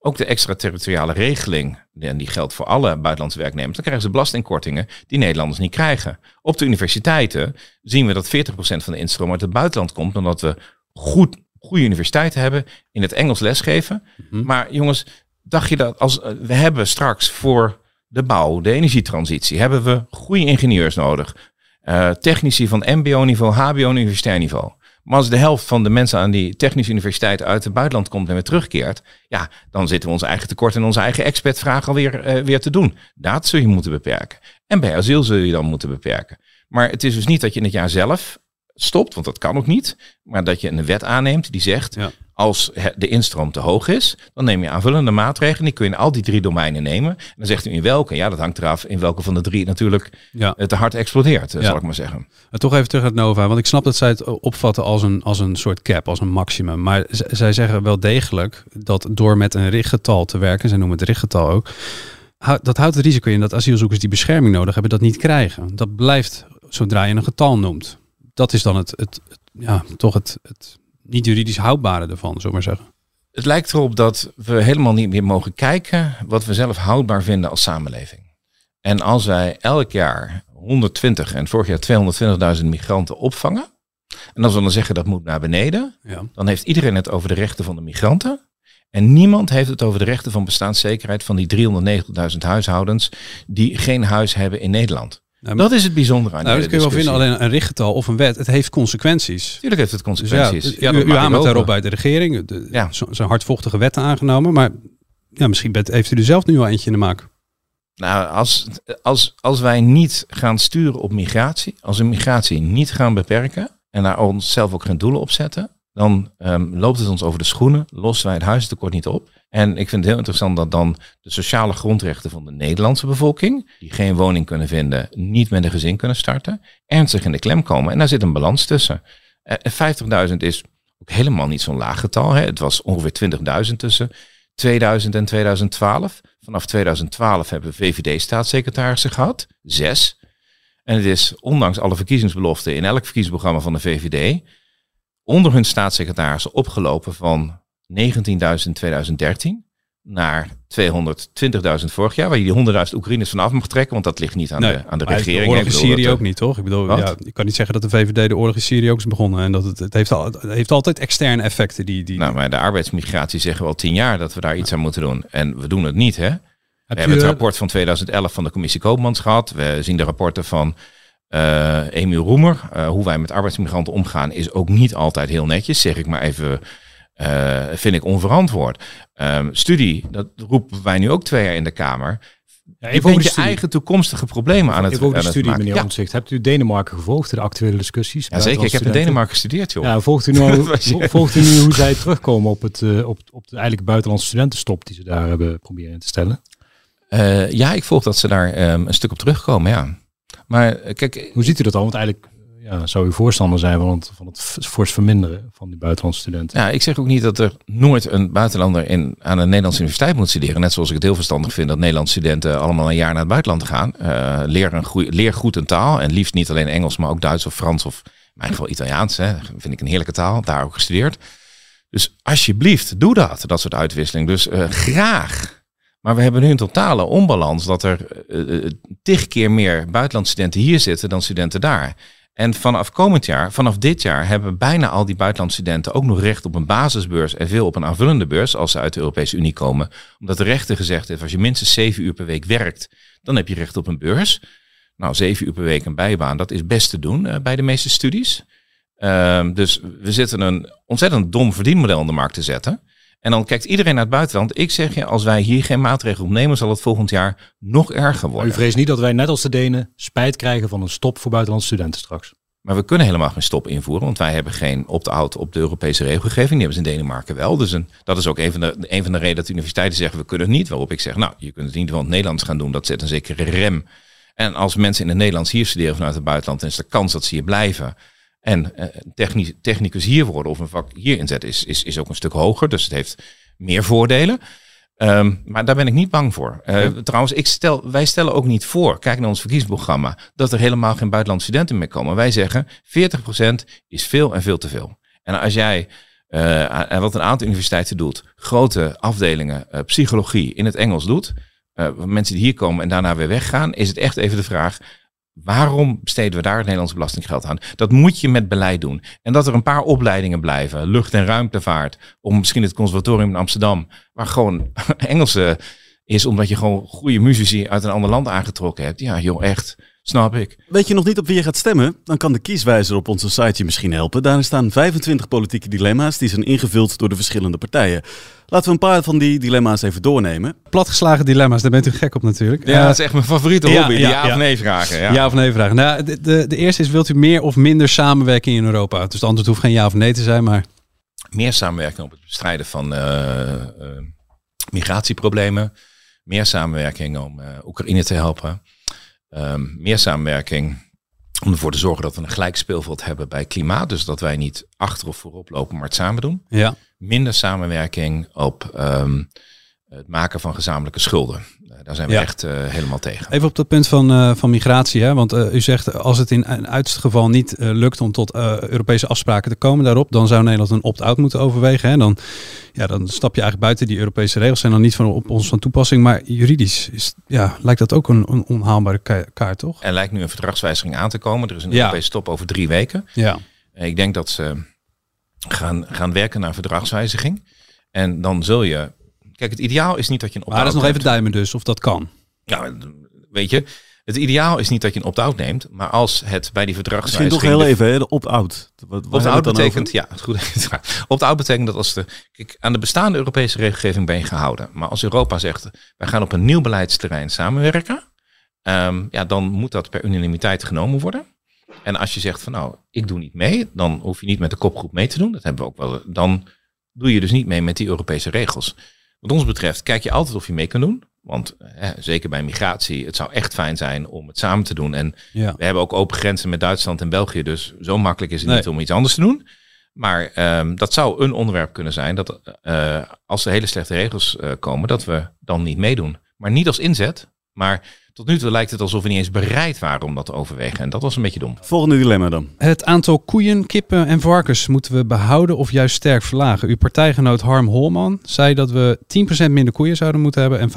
Ook de extraterritoriale regeling, en die geldt voor alle buitenlandse werknemers, dan krijgen ze belastingkortingen die Nederlanders niet krijgen. Op de universiteiten zien we dat 40% van de instroom uit het buitenland komt, omdat we goed, goede universiteiten hebben, in het Engels lesgeven. Mm-hmm. Maar jongens, dacht je dat als we hebben straks voor de bouw, de energietransitie, hebben we goede ingenieurs nodig. Uh, technici van mbo-niveau, hbo universitair niveau. Maar als de helft van de mensen aan die technische universiteit uit het buitenland komt en weer terugkeert, ja, dan zitten we ons eigen tekort en onze eigen expertvraag alweer uh, weer te doen. Dat zul je moeten beperken. En bij asiel zul je dan moeten beperken. Maar het is dus niet dat je in het jaar zelf stopt, want dat kan ook niet. Maar dat je een wet aanneemt die zegt, ja. Als de instroom te hoog is, dan neem je aanvullende maatregelen. Die kun je in al die drie domeinen nemen. En dan zegt u in welke. Ja, dat hangt eraf in welke van de drie natuurlijk ja. te hard explodeert, ja. zal ik maar zeggen. En toch even terug naar Nova, want ik snap dat zij het opvatten als een, als een soort cap, als een maximum. Maar zij zeggen wel degelijk dat door met een richtgetal te werken, zij noemen het richtgetal ook, dat houdt het risico in dat asielzoekers die bescherming nodig hebben, dat niet krijgen. Dat blijft zodra je een getal noemt dat is dan het, het, het ja, toch het, het niet juridisch houdbare ervan, zullen maar zeggen. Het lijkt erop dat we helemaal niet meer mogen kijken wat we zelf houdbaar vinden als samenleving. En als wij elk jaar 120 en vorig jaar 220.000 migranten opvangen, en als we dan zeggen dat moet naar beneden, ja. dan heeft iedereen het over de rechten van de migranten. En niemand heeft het over de rechten van bestaanszekerheid van die 390.000 huishoudens die geen huis hebben in Nederland. Nou, dat is het bijzondere aan Nou, die dat kun je wel vinden, alleen een richtgetal of een wet, het heeft consequenties. Tuurlijk heeft het Dus consequenties. ja, Ja, dat u, hamert daarop bij de regering. De, Ja. zo- Zijn hardvochtige wetten aangenomen, maar ja, misschien bent, heeft u er zelf nu al eentje in de maak. Nou, als, als, als wij niet gaan sturen op migratie, als we migratie niet gaan beperken en daar onszelf ook geen doelen op zetten, dan ehm, loopt het ons over de schoenen, lossen wij het huistekort niet op. En ik vind het heel interessant dat dan de sociale grondrechten van de Nederlandse bevolking, die geen woning kunnen vinden, niet met een gezin kunnen starten, ernstig in de klem komen. En daar zit een balans tussen. Eh, 50.000 is ook helemaal niet zo'n laag getal. Hè. Het was ongeveer 20.000 tussen 2000 en 2012. Vanaf 2012 hebben we VVD-staatssecretarissen gehad. Zes. En het is, ondanks alle verkiezingsbeloften in elk verkiezingsprogramma van de VVD, onder hun staatssecretarissen opgelopen van 19.000 in 2013 naar 220.000 vorig jaar, waar je die 100.000 Oekraïners vanaf mag trekken, want dat ligt niet aan, de, aan de regering. De oorlog in Syrië ook niet, toch? Ik bedoel, Wat? ja, je kan niet zeggen dat de VVD de oorlog in Syrië ook is begonnen. En dat het, het, heeft, al, het heeft altijd externe effecten. Die, die, Nou, maar de arbeidsmigratie zeggen we al tien jaar dat we daar iets aan moeten doen. En we doen het niet, hè? We u, hebben het rapport van 2011 van de commissie Koopmans gehad. We zien de rapporten van eh Emiel Roemer. Eh, hoe wij met arbeidsmigranten omgaan is ook niet altijd heel netjes, zeg ik maar even. eh, vind ik onverantwoord. Ehm, studie, dat roepen wij nu ook twee jaar in de Kamer. Ja, je bent je eigen toekomstige problemen aan het, over aan de studie, meneer Ja, Omtzigt. Hebt u Denemarken gevolgd, de actuele discussies? ja, zeker. Ik heb in Denemarken gestudeerd, joh. Ja, volgt u, nu, volgt u nu hoe zij terugkomen op, het, op, op de eigenlijk buitenlandse studentenstop die ze daar hebben proberen in te stellen? Ja, ik volg dat ze daar ehm, een stuk op terugkomen, ja. Maar eh, kijk, Hoe ziet u dat al? Want eigenlijk eh, ja, zou u voorstander zijn van het, van het fors verminderen van die buitenlandse studenten. Ja, ik zeg ook niet dat er nooit een buitenlander in, aan een Nederlandse universiteit moet studeren. Net zoals ik het heel verstandig vind dat Nederlandse studenten allemaal een jaar naar het buitenland gaan. Eh, leer, een goeie, leer goed een taal. En liefst niet alleen Engels, maar ook Duits of Frans of in mijn geval Italiaans. Hè. Vind ik een heerlijke taal. Daar ook gestudeerd. Dus alsjeblieft, doe dat. Dat soort uitwisseling. Dus eh, graag. Maar we hebben nu een totale onbalans dat er eh, tig keer meer buitenlandse studenten hier zitten dan studenten daar. En vanaf komend jaar, vanaf dit jaar, hebben bijna al die buitenlandse studenten ook nog recht op een basisbeurs en veel op een aanvullende beurs als ze uit de Europese Unie komen. Omdat de rechter gezegd heeft, als je minstens zeven uur per week werkt, dan heb je recht op een beurs. Nou, zeven uur per week een bijbaan, dat is best te doen eh, bij de meeste studies. Ehm, dus we zitten een ontzettend dom verdienmodel in de markt te zetten. En dan kijkt iedereen naar het buitenland. Ik zeg je, als wij hier geen maatregelen op nemen, zal het volgend jaar nog erger Maar u worden. vreest niet dat wij net als de Denen spijt krijgen van een stop voor buitenlandse studenten straks. Maar we kunnen helemaal geen stop invoeren, want wij hebben geen opt-out op de Europese regelgeving. Die hebben ze in Denemarken wel. Dus een, dat is ook een van, de, een van de redenen dat de universiteiten zeggen, we kunnen het niet. Waarop ik zeg, nou, je kunt het geval in het Nederlands gaan doen. Dat zet een zekere rem. En als mensen in het Nederlands hier studeren vanuit het buitenland, dan is de kans dat ze hier blijven. En eh, technisch, technicus hier worden of een vak hier inzetten is, is, is ook een stuk hoger. Dus het heeft meer voordelen. Ehm, maar daar ben ik niet bang voor. Eh, Trouwens, ik stel, wij stellen ook niet voor, kijk naar ons verkiezingsprogramma, dat er helemaal geen buitenlandse studenten meer komen. Wij zeggen 40% is veel en veel te veel. En als jij, en wat een aantal universiteiten doet, grote afdelingen psychologie in het Engels doet, mensen die hier komen en daarna weer weggaan, is het echt even de vraag, Waarom besteden we daar het Nederlandse belastinggeld aan? Dat moet je met beleid doen. En dat er een paar opleidingen blijven, lucht- en ruimtevaart, om misschien het conservatorium in Amsterdam, waar gewoon Engelse is, omdat je gewoon goede muzici uit een ander land aangetrokken hebt. Ja, joh, echt. Snap ik. Weet je nog niet op wie je gaat stemmen? Dan kan de kieswijzer op onze site je misschien helpen. Daarin staan 25 politieke dilemma's die zijn ingevuld door de verschillende partijen. Laten we een paar van die dilemma's even doornemen. Platgeslagen dilemma's, daar bent u gek op natuurlijk. Ja, Eh, dat is echt mijn favoriete ja, hobby. ja, die ja, ja. of nee vragen. Ja. Ja. of nee vragen. Nou, de, de, de eerste is, wilt u meer of minder samenwerking in Europa? Dus de antwoord hoeft geen ja of nee te zijn, maar... meer samenwerking op het bestrijden van eh, eh, migratieproblemen. Meer samenwerking om eh, Oekraïne te helpen. Ehm, meer samenwerking om ervoor te zorgen dat we een gelijk speelveld hebben bij klimaat. Dus dat wij niet achter of voorop lopen, maar het samen doen. Ja. Minder samenwerking op ehm, het maken van gezamenlijke schulden. Eh, daar zijn we Ja. echt eh, helemaal tegen. Even op dat punt van, eh, van migratie. Hè? Want u zegt als het in een uiterste geval niet lukt om tot Europese afspraken te komen daarop, dan zou Nederland een opt-out moeten overwegen. Hè? Dan, ja, dan stap je eigenlijk buiten die Europese regels. Zijn dan niet van, op ons van toepassing. Maar juridisch is, ja, lijkt dat ook een, een onhaalbare ka- kaart, toch? Er lijkt nu een verdragswijziging aan te komen. Er is een Ja. Europese top over drie weken. Ja. Ik denk dat ze gaan, gaan werken naar verdragswijziging. En dan zul je... Kijk, het ideaal is niet dat je een Maar dat is nog even duimen dus, of dat kan. Ja, weet je, het ideaal is niet dat je een opt-out neemt, maar als het bij die Misschien verdragswijziging... toch heel de- even, hè, de opt-out. Opt-out betekent, over? ja, het goed. Opt-out betekent dat als de, kijk, aan de bestaande Europese regelgeving ben je gehouden. Maar als Europa zegt, wij gaan op een nieuw beleidsterrein samenwerken, ehm, ja, dan moet dat per unanimiteit genomen worden. En als je zegt van nou, ik doe niet mee, dan hoef je niet met de kopgroep mee te doen. Dat hebben we ook wel. Dan doe je dus niet mee met die Europese regels. Wat ons betreft, kijk je altijd of je mee kan doen. Want eh, zeker bij migratie, het zou echt fijn zijn om het samen te doen. En Ja. we hebben ook open grenzen met Duitsland en België. Dus zo makkelijk is het Nee. niet om iets anders te doen. Maar ehm, dat zou een onderwerp kunnen zijn dat eh, als er hele slechte regels eh, komen, dat we dan niet meedoen. Maar niet als inzet. Maar tot nu toe lijkt het alsof we niet eens bereid waren om dat te overwegen. En dat was een beetje dom. Volgende dilemma dan. Het aantal koeien, kippen en varkens moeten we behouden of juist sterk verlagen. Uw partijgenoot Harm Holman zei dat we 10% minder koeien zouden moeten hebben en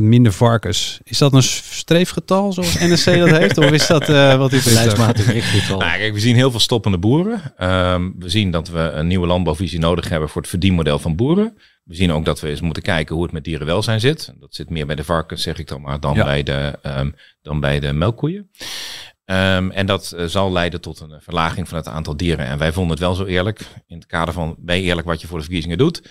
25% minder varkens. Is dat een streefgetal zoals NSC dat heeft? Of is dat eh, wat u Beleidsmatig richtgetal. Nou, kijk, we zien heel veel stoppende boeren. Ehm, we zien dat we een nieuwe landbouwvisie nodig hebben voor het verdienmodel van boeren. We zien ook dat we eens moeten kijken hoe het met dierenwelzijn zit. Dat zit meer bij de varkens, zeg ik dan maar, dan, Ja. bij, de, ehm, dan bij de melkkoeien. Ehm, en dat eh, zal leiden tot een verlaging van het aantal dieren. En wij vonden het wel zo eerlijk, in het kader van ben je eerlijk wat je voor de verkiezingen doet.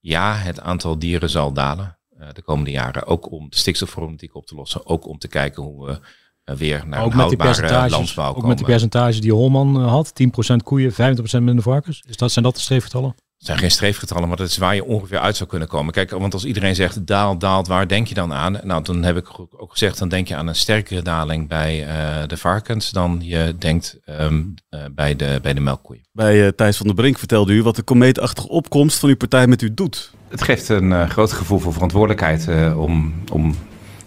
Ja, het aantal dieren zal dalen eh, de komende jaren. Ook om de stikstofproblematiek op te lossen. Ook om te kijken hoe we eh, weer naar ook een houdbare percentages, landbouw ook komen. met die percentages die Holman had, 10% koeien, 25% minder varkens. Is dat, zijn dat de streefgetallen? Het zijn geen streefgetallen, maar dat is waar je ongeveer uit zou kunnen komen. Kijk, want als iedereen zegt daalt, daalt, waar denk je dan aan? Nou, dan heb ik ook gezegd, dan denk je aan een sterkere daling bij eh, de varkens dan je denkt ehm, eh, bij, de, bij de melkkoeien. Bij eh, Thijs van der Brink vertelde u wat de komeetachtige opkomst van uw partij met u doet. Het geeft een eh, groot gevoel van verantwoordelijkheid eh, om, om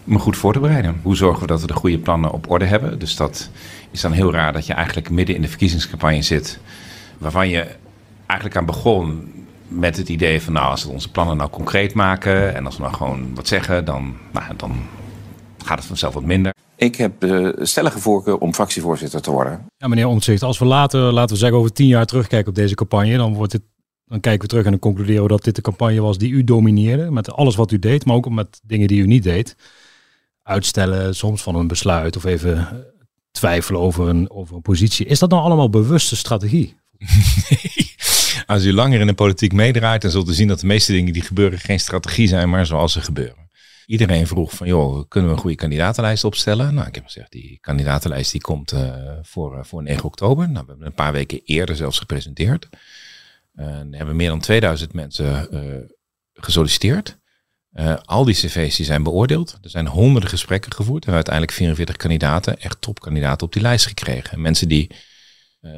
me goed voor te bereiden. Hoe zorgen we dat we de goede plannen op orde hebben? Dus dat is dan heel raar dat je eigenlijk midden in de verkiezingscampagne zit, waarvan je eigenlijk aan begon met het idee van nou, als we onze plannen nou concreet maken en als we nou gewoon wat zeggen, dan, nou, dan gaat het vanzelf wat minder. Ik heb uh, stellige voorkeur om fractievoorzitter te worden. Ja, meneer Omtzigt, als we later, laten we zeggen, over tien jaar terugkijken op deze campagne, dan, wordt het, dan kijken we terug en dan concluderen we dat dit de campagne was die u domineerde. Met alles wat u deed, maar ook met dingen die u niet deed. Uitstellen soms van een besluit of even twijfelen over een, over een positie. Is dat nou allemaal bewuste strategie? Als u langer in de politiek meedraait, dan zult u zien dat de meeste dingen die gebeuren geen strategie zijn, maar zoals ze gebeuren. Iedereen vroeg van, joh, kunnen we een goede kandidatenlijst opstellen? Nou, ik heb gezegd, die kandidatenlijst die komt uh, voor, uh, voor 9 oktober. Nou, we hebben een paar weken eerder zelfs gepresenteerd. Uh, hebben meer dan 2000 mensen gesolliciteerd. al die cv's die zijn beoordeeld. Er zijn honderden gesprekken gevoerd. En uiteindelijk 44 kandidaten, echt topkandidaten op die lijst gekregen. Mensen die,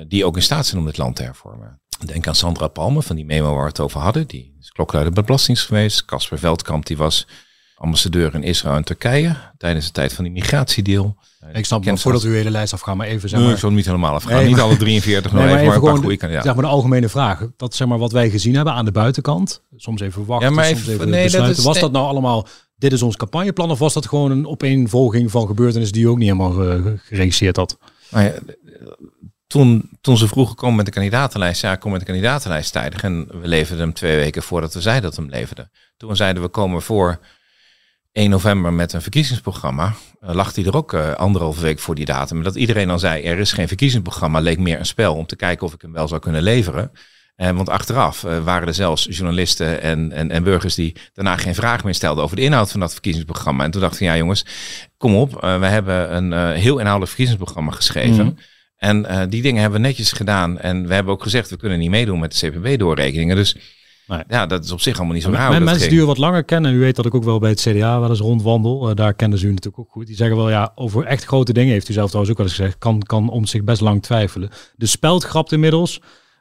die ook in staat zijn om dit land te hervormen. Denk aan Sandra Palme van die memo waar we het over hadden. Die is klokluider bij belastings geweest. Casper Veldkamp die was ambassadeur in Israël en Turkije tijdens de tijd van die migratiedeal. Ik snap maar voordat u uw hele lijst afgaat, maar even zeg Nee, maar. ik zal niet helemaal afgaan. Nee, niet maar- alle 43, Nee, maar, even, maar een paar goede de, kandidaten. zeg maar de algemene vraag. Dat zeg maar wat wij gezien hebben aan de buitenkant. Soms even wachten, Ja, maar soms even- even nee, dat is- was dat nou allemaal, dit is ons campagneplan of was dat gewoon een opeenvolging van gebeurtenissen die u ook niet helemaal eh, geregisseerd had? Nou ja, toen, toen ze vroegen, kom met de kandidatenlijst. Ja, kom met de kandidatenlijst tijdig. En we leverden hem twee weken voordat we zeiden dat we hem leverden. Toen zeiden we komen voor 1 november met een verkiezingsprogramma. Uh, lag hij er ook uh, anderhalve week voor die datum. Dat iedereen dan zei, er is geen verkiezingsprogramma. Leek meer een spel om te kijken of ik hem wel zou kunnen leveren. En want achteraf uh, waren er zelfs journalisten en, en, burgers die daarna geen vraag meer stelden over de inhoud van dat verkiezingsprogramma. En toen dacht ik, ja jongens, kom op. we hebben een heel inhoudelijk verkiezingsprogramma geschreven. Mm. En uh, die dingen hebben we netjes gedaan. En we hebben ook gezegd, we kunnen niet meedoen met de CPB-doorrekeningen. Dus nee. ja, dat is op zich allemaal niet zo raar. Met mensen die u wat langer kennen, u weet dat ik ook wel bij het CDA wel eens rondwandel. Uh, daar kennen ze u natuurlijk ook goed. Die zeggen wel, ja, over echt grote dingen heeft u zelf trouwens ook wel eens gezegd. Kan, kan om zich best lang twijfelen. De speld grapt inmiddels.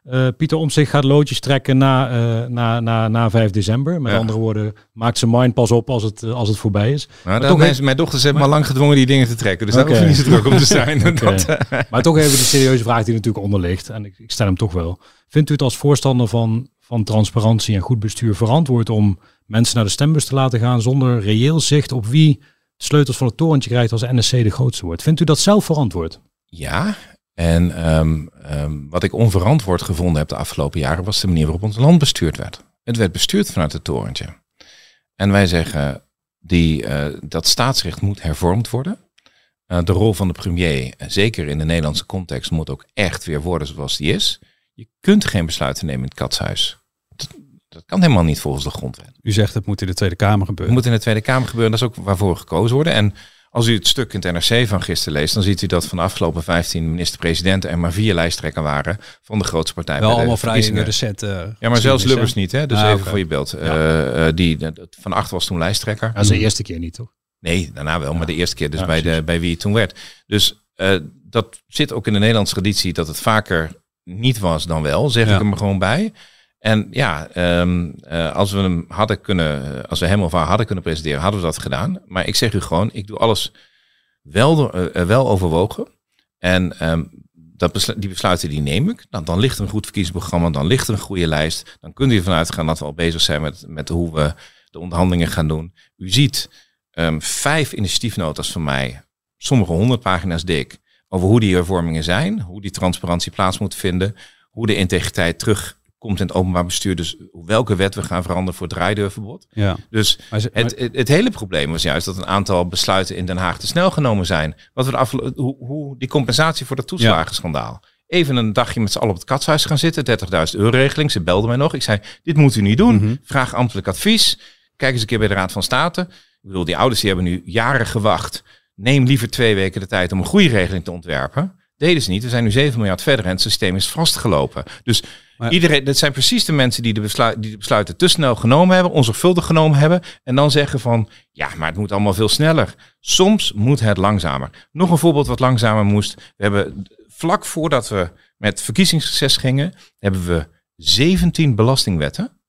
Uh, Pieter om zich gaat loodjes trekken na, uh, na, na, na 5 december. Met ja. andere woorden, maakt zijn mind pas op als het, als het voorbij is. Nou, maar toch heeft... Mijn dochters hebben maar... al lang gedwongen die dingen te trekken. Dus okay. daar hoef je niet zo druk om te zijn. okay. dat, uh... maar toch even de serieuze vraag die natuurlijk onder ligt. En ik, ik stel hem toch wel. Vindt u het als voorstander van, van transparantie en goed bestuur verantwoord om mensen naar de stembus te laten gaan zonder reëel zicht op wie sleutels van het torentje krijgt als NSC de grootste wordt? Vindt u dat zelf verantwoord? Ja, en um, um, wat ik onverantwoord gevonden heb de afgelopen jaren was de manier waarop ons land bestuurd werd. Het werd bestuurd vanuit het torentje. En wij zeggen, die, eh, dat staatsrecht moet hervormd worden. Uh, de rol van de premier, zeker in de Nederlandse context, moet ook echt weer worden zoals die is. Je kunt geen besluiten nemen in het katshuis. Dat, dat kan helemaal niet volgens de grondwet. U zegt het moet in de Tweede Kamer gebeuren. Het moet in de Tweede Kamer gebeuren. Dat is ook waarvoor gekozen worden. En als u het stuk in het NRC van gisteren leest, dan ziet u dat van de afgelopen 15 minister-presidenten er maar vier lijsttrekken waren van de grootste partij. Wel allemaal vrij recent. uh, Ja, maar zelfs Lubbers niet, hè? Dus Ah, even voor je beeld. Ja. Eh, eh, die, van acht was toen lijsttrekker. Dat is de eerste keer niet, toch? Nee, daarna wel, maar de eerste keer dus Ja, bij, de, bij wie het toen werd. Dus eh, dat zit ook in de Nederlandse traditie dat het vaker niet was dan wel, zeg Ja. ik hem er gewoon bij. En ja, ehm, eh, als we hem hadden kunnen, als we of haar hadden kunnen presenteren, hadden we dat gedaan. Maar ik zeg u gewoon, ik doe alles wel, eh, eh, wel overwogen. En ehm, dat die besluiten die neem ik. Dan ligt een goed verkiezingsprogramma, dan ligt een goede lijst. Dan kunt u ervan uitgaan dat we al bezig zijn met, met hoe we de onderhandelingen gaan doen. U ziet ehm, vijf initiatiefnotas van mij, sommige honderd pagina's dik, over hoe die hervormingen zijn, hoe die transparantie plaats moet vinden, hoe de integriteit terugkomt in het openbaar bestuur, dus welke wet we gaan veranderen voor het draaideurverbod. Ja. Dus Maar het, het, het hele probleem was juist dat een aantal besluiten in Den Haag te snel genomen zijn. Wat we de hoe die compensatie voor dat toeslagenschandaal. Even een dagje met z'n allen op het katshuis gaan zitten, 30.000 euro regeling. Ze belden mij nog. Ik zei, dit moet u niet doen. Mhm. Vraag ambtelijk advies. Kijk eens een keer bij de Raad van State. Ik bedoel, die ouders die hebben nu jaren gewacht. Neem liever twee weken de tijd om een goede regeling te ontwerpen. Deden ze niet. We zijn nu 7 miljard verder en het systeem is vastgelopen. Dus Maar- iedereen, dat zijn precies de mensen die de, besluit, die de besluiten te snel genomen hebben, onzorgvuldig genomen hebben. En dan zeggen van, ja, maar het moet allemaal veel sneller. Soms moet het langzamer. Nog een voorbeeld wat langzamer moest. We hebben vlak voordat we met verkiezingssucces gingen, hebben we 17 belastingwetten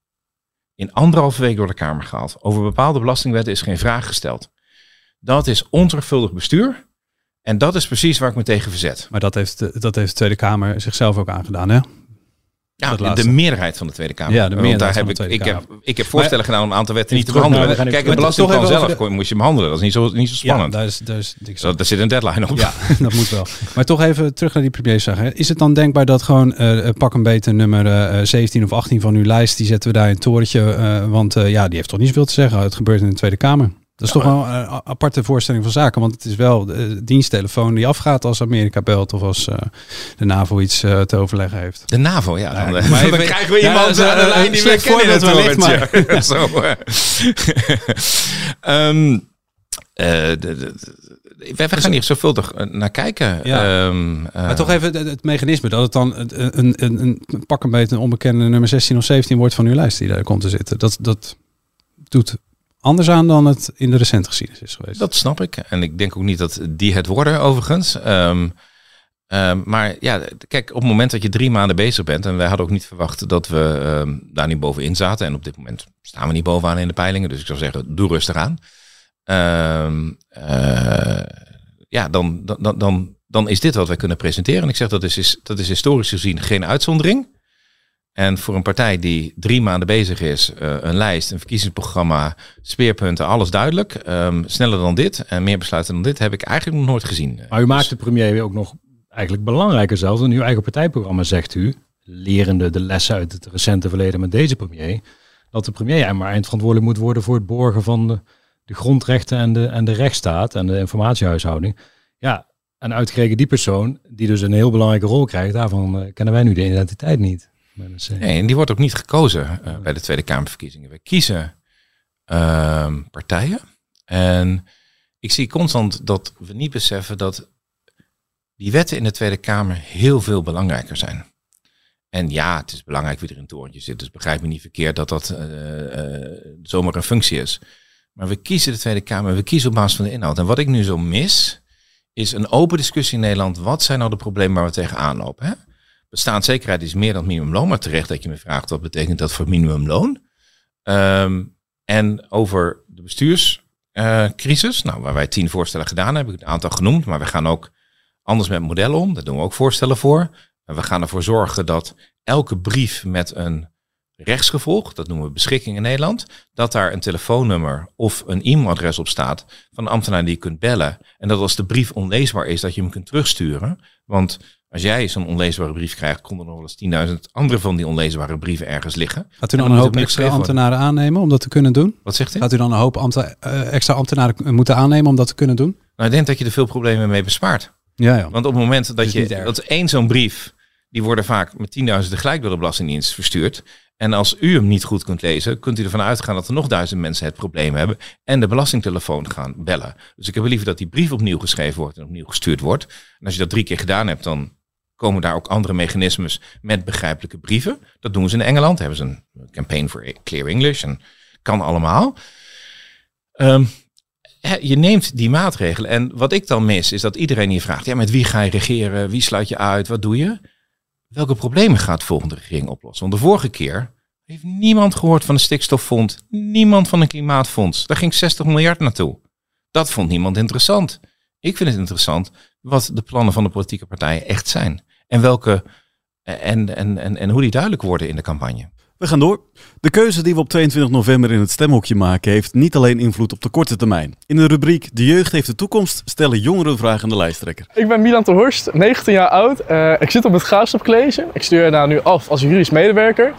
in anderhalve week door de Kamer gehaald. Over bepaalde belastingwetten is geen vraag gesteld. Dat is onzorgvuldig bestuur. En dat is precies waar ik me tegen verzet. Maar dat heeft, de- dat heeft de Tweede Kamer zichzelf ook aangedaan, hè? Ja, de, de meerderheid van de Tweede Kamer. Ja, de meerderheid daar van heb de ik, ik, heb, ik heb voorstellen gedaan om een aantal wetten niet te behandelen. gaan Kijk, belastingplan even zelf kon- moest je behandelen. Dat is niet zo, niet zo spannend. Ja, daar is, daar is daar zit een deadline op. Ja, dat moet wel. Maar toch even terug naar die premierszaak. Is het dan denkbaar dat gewoon eh, eh, pak een beter nummer eh, 17 of 18 van uw lijst, die zetten we daar in het torentje, eh, want eh, ja, die heeft toch niet zoveel te zeggen. Het gebeurt in de Tweede Kamer. Dat is Ja, toch wel een eh, aparte voorstelling van zaken, want het is wel de diensttelefoon die afgaat als Amerika belt of als eh, de NAVO iets eh, te overleggen heeft. De NAVO, ja. Dan, eh, maar dan even- krijgen we Ja, iemand aan de eh, lijn die we kennen het wellicht, torentje. Zo, eh. Eh, de- de- de- we, we gaan hier zorgvuldig eh, naar kijken. Ja. Ehm, eh, Maar toch even het, het mechanisme dat het dan een, een, een, een pak een beetje een onbekende nummer 16 of 17 wordt van uw lijst die daar komt te zitten. Dat, dat doet anders aan dan het in de recente geschiedenis is geweest. Dat snap ik. En ik denk ook niet dat die het worden, overigens. Ehm, ehm, maar ja, kijk, op het moment dat je drie maanden bezig bent, en wij hadden ook niet verwacht dat we ehm, daar niet bovenin zaten. En op dit moment staan we niet bovenaan in de peilingen. Dus ik zou zeggen, doe rustig aan. Eh, ja, dan, dan, dan, dan is dit wat wij kunnen presenteren. En ik zeg dat is, dat is historisch gezien geen uitzondering. En voor een partij die drie maanden bezig is, eh, een lijst, een verkiezingsprogramma, speerpunten, alles duidelijk. ehm, sneller dan dit en meer besluiten dan dit heb ik eigenlijk nog nooit gezien. Maar u maakt de premier ook nog eigenlijk belangrijker zelfs dan uw eigen partijprogramma, zegt u. Lerende de lessen uit het recente verleden met deze premier. Dat de premier maar eindverantwoordelijk moet worden voor het borgen van de, de grondrechten en de, en de rechtsstaat en de informatiehuishouding. Ja, en uitgerekend die persoon, die dus een heel belangrijke rol krijgt, daarvan eh, kennen wij nu de identiteit niet. Nee, en die wordt ook niet gekozen eh, bij de Tweede Kamerverkiezingen. We kiezen ehm, partijen. En ik zie constant dat we niet beseffen dat die wetten in de Tweede Kamer heel veel belangrijker zijn. En ja, het is belangrijk wie er in het torentje zit. Dus begrijp me niet verkeerd dat dat eh, eh, zomaar een functie is. Maar we kiezen de Tweede Kamer, we kiezen op basis van de inhoud. En wat ik nu zo mis, is een open discussie in Nederland. Wat zijn nou de problemen waar we tegenaan lopen? Hè? Bestaanszekerheid is meer dan minimumloon. Maar terecht dat je me vraagt, wat betekent dat voor minimumloon? Ehm, en over de bestuurscrisis, nou, waar wij tien voorstellen gedaan hebben, heb ik een aantal genoemd. Maar we gaan ook anders met modellen om. Daar doen we ook voorstellen voor. En we gaan ervoor zorgen dat elke brief met een rechtsgevolg, dat noemen we beschikking in Nederland, dat daar een telefoonnummer of een e-mailadres op staat van een ambtenaar die je kunt bellen. En dat als de brief onleesbaar is, dat je hem kunt terugsturen. Want Als jij zo'n onleesbare brief krijgt, konden er nog wel eens 10.000 andere van die onleesbare brieven ergens liggen. Gaat u dan een hoop extra worden. ambtenaren aannemen om dat te kunnen doen? Wat zegt u? Gaat u dan een hoop eh, extra ambtenaren moeten aannemen om dat te kunnen doen? Nou, ik denk dat je er veel problemen mee bespaart. Ja, ja. Want op het moment dat je, dat één zo'n brief, die worden vaak met 10.000 tegelijk door de Belastingdienst verstuurd. En als u hem niet goed kunt lezen, kunt u ervan uitgaan dat er nog duizend mensen het probleem hebben en de belastingtelefoon gaan bellen. Dus ik heb liever dat die brief opnieuw geschreven wordt en opnieuw gestuurd wordt. En als je dat drie keer gedaan hebt, dan komen daar ook andere mechanismes met begrijpelijke brieven. Dat doen ze in Engeland. Hebben ze een campaign voor Clear English en kan allemaal. Ehm, je neemt die maatregelen. En wat ik dan mis, is dat iedereen hier vraagt: ja, met wie ga je regeren? Wie sluit je uit? Wat doe je? Welke problemen gaat de volgende regering oplossen? Want de vorige keer heeft niemand gehoord van een stikstoffonds, niemand van een klimaatfonds. Daar ging 60 miljard naartoe. Dat vond niemand interessant. Ik vind het interessant wat de plannen van de politieke partijen echt zijn. En welke en, en, en, en hoe die duidelijk worden in de campagne. We gaan door. De keuze die we op 22 november in het stemhokje maken heeft niet alleen invloed op de korte termijn. In de rubriek De jeugd heeft de toekomst stellen jongeren vragen aan de lijsttrekker. Ik ben Milan de Horst, 19 jaar oud. Eh, ik zit op het Graafschap College. Ik studeer daar nu af als juridisch medewerker.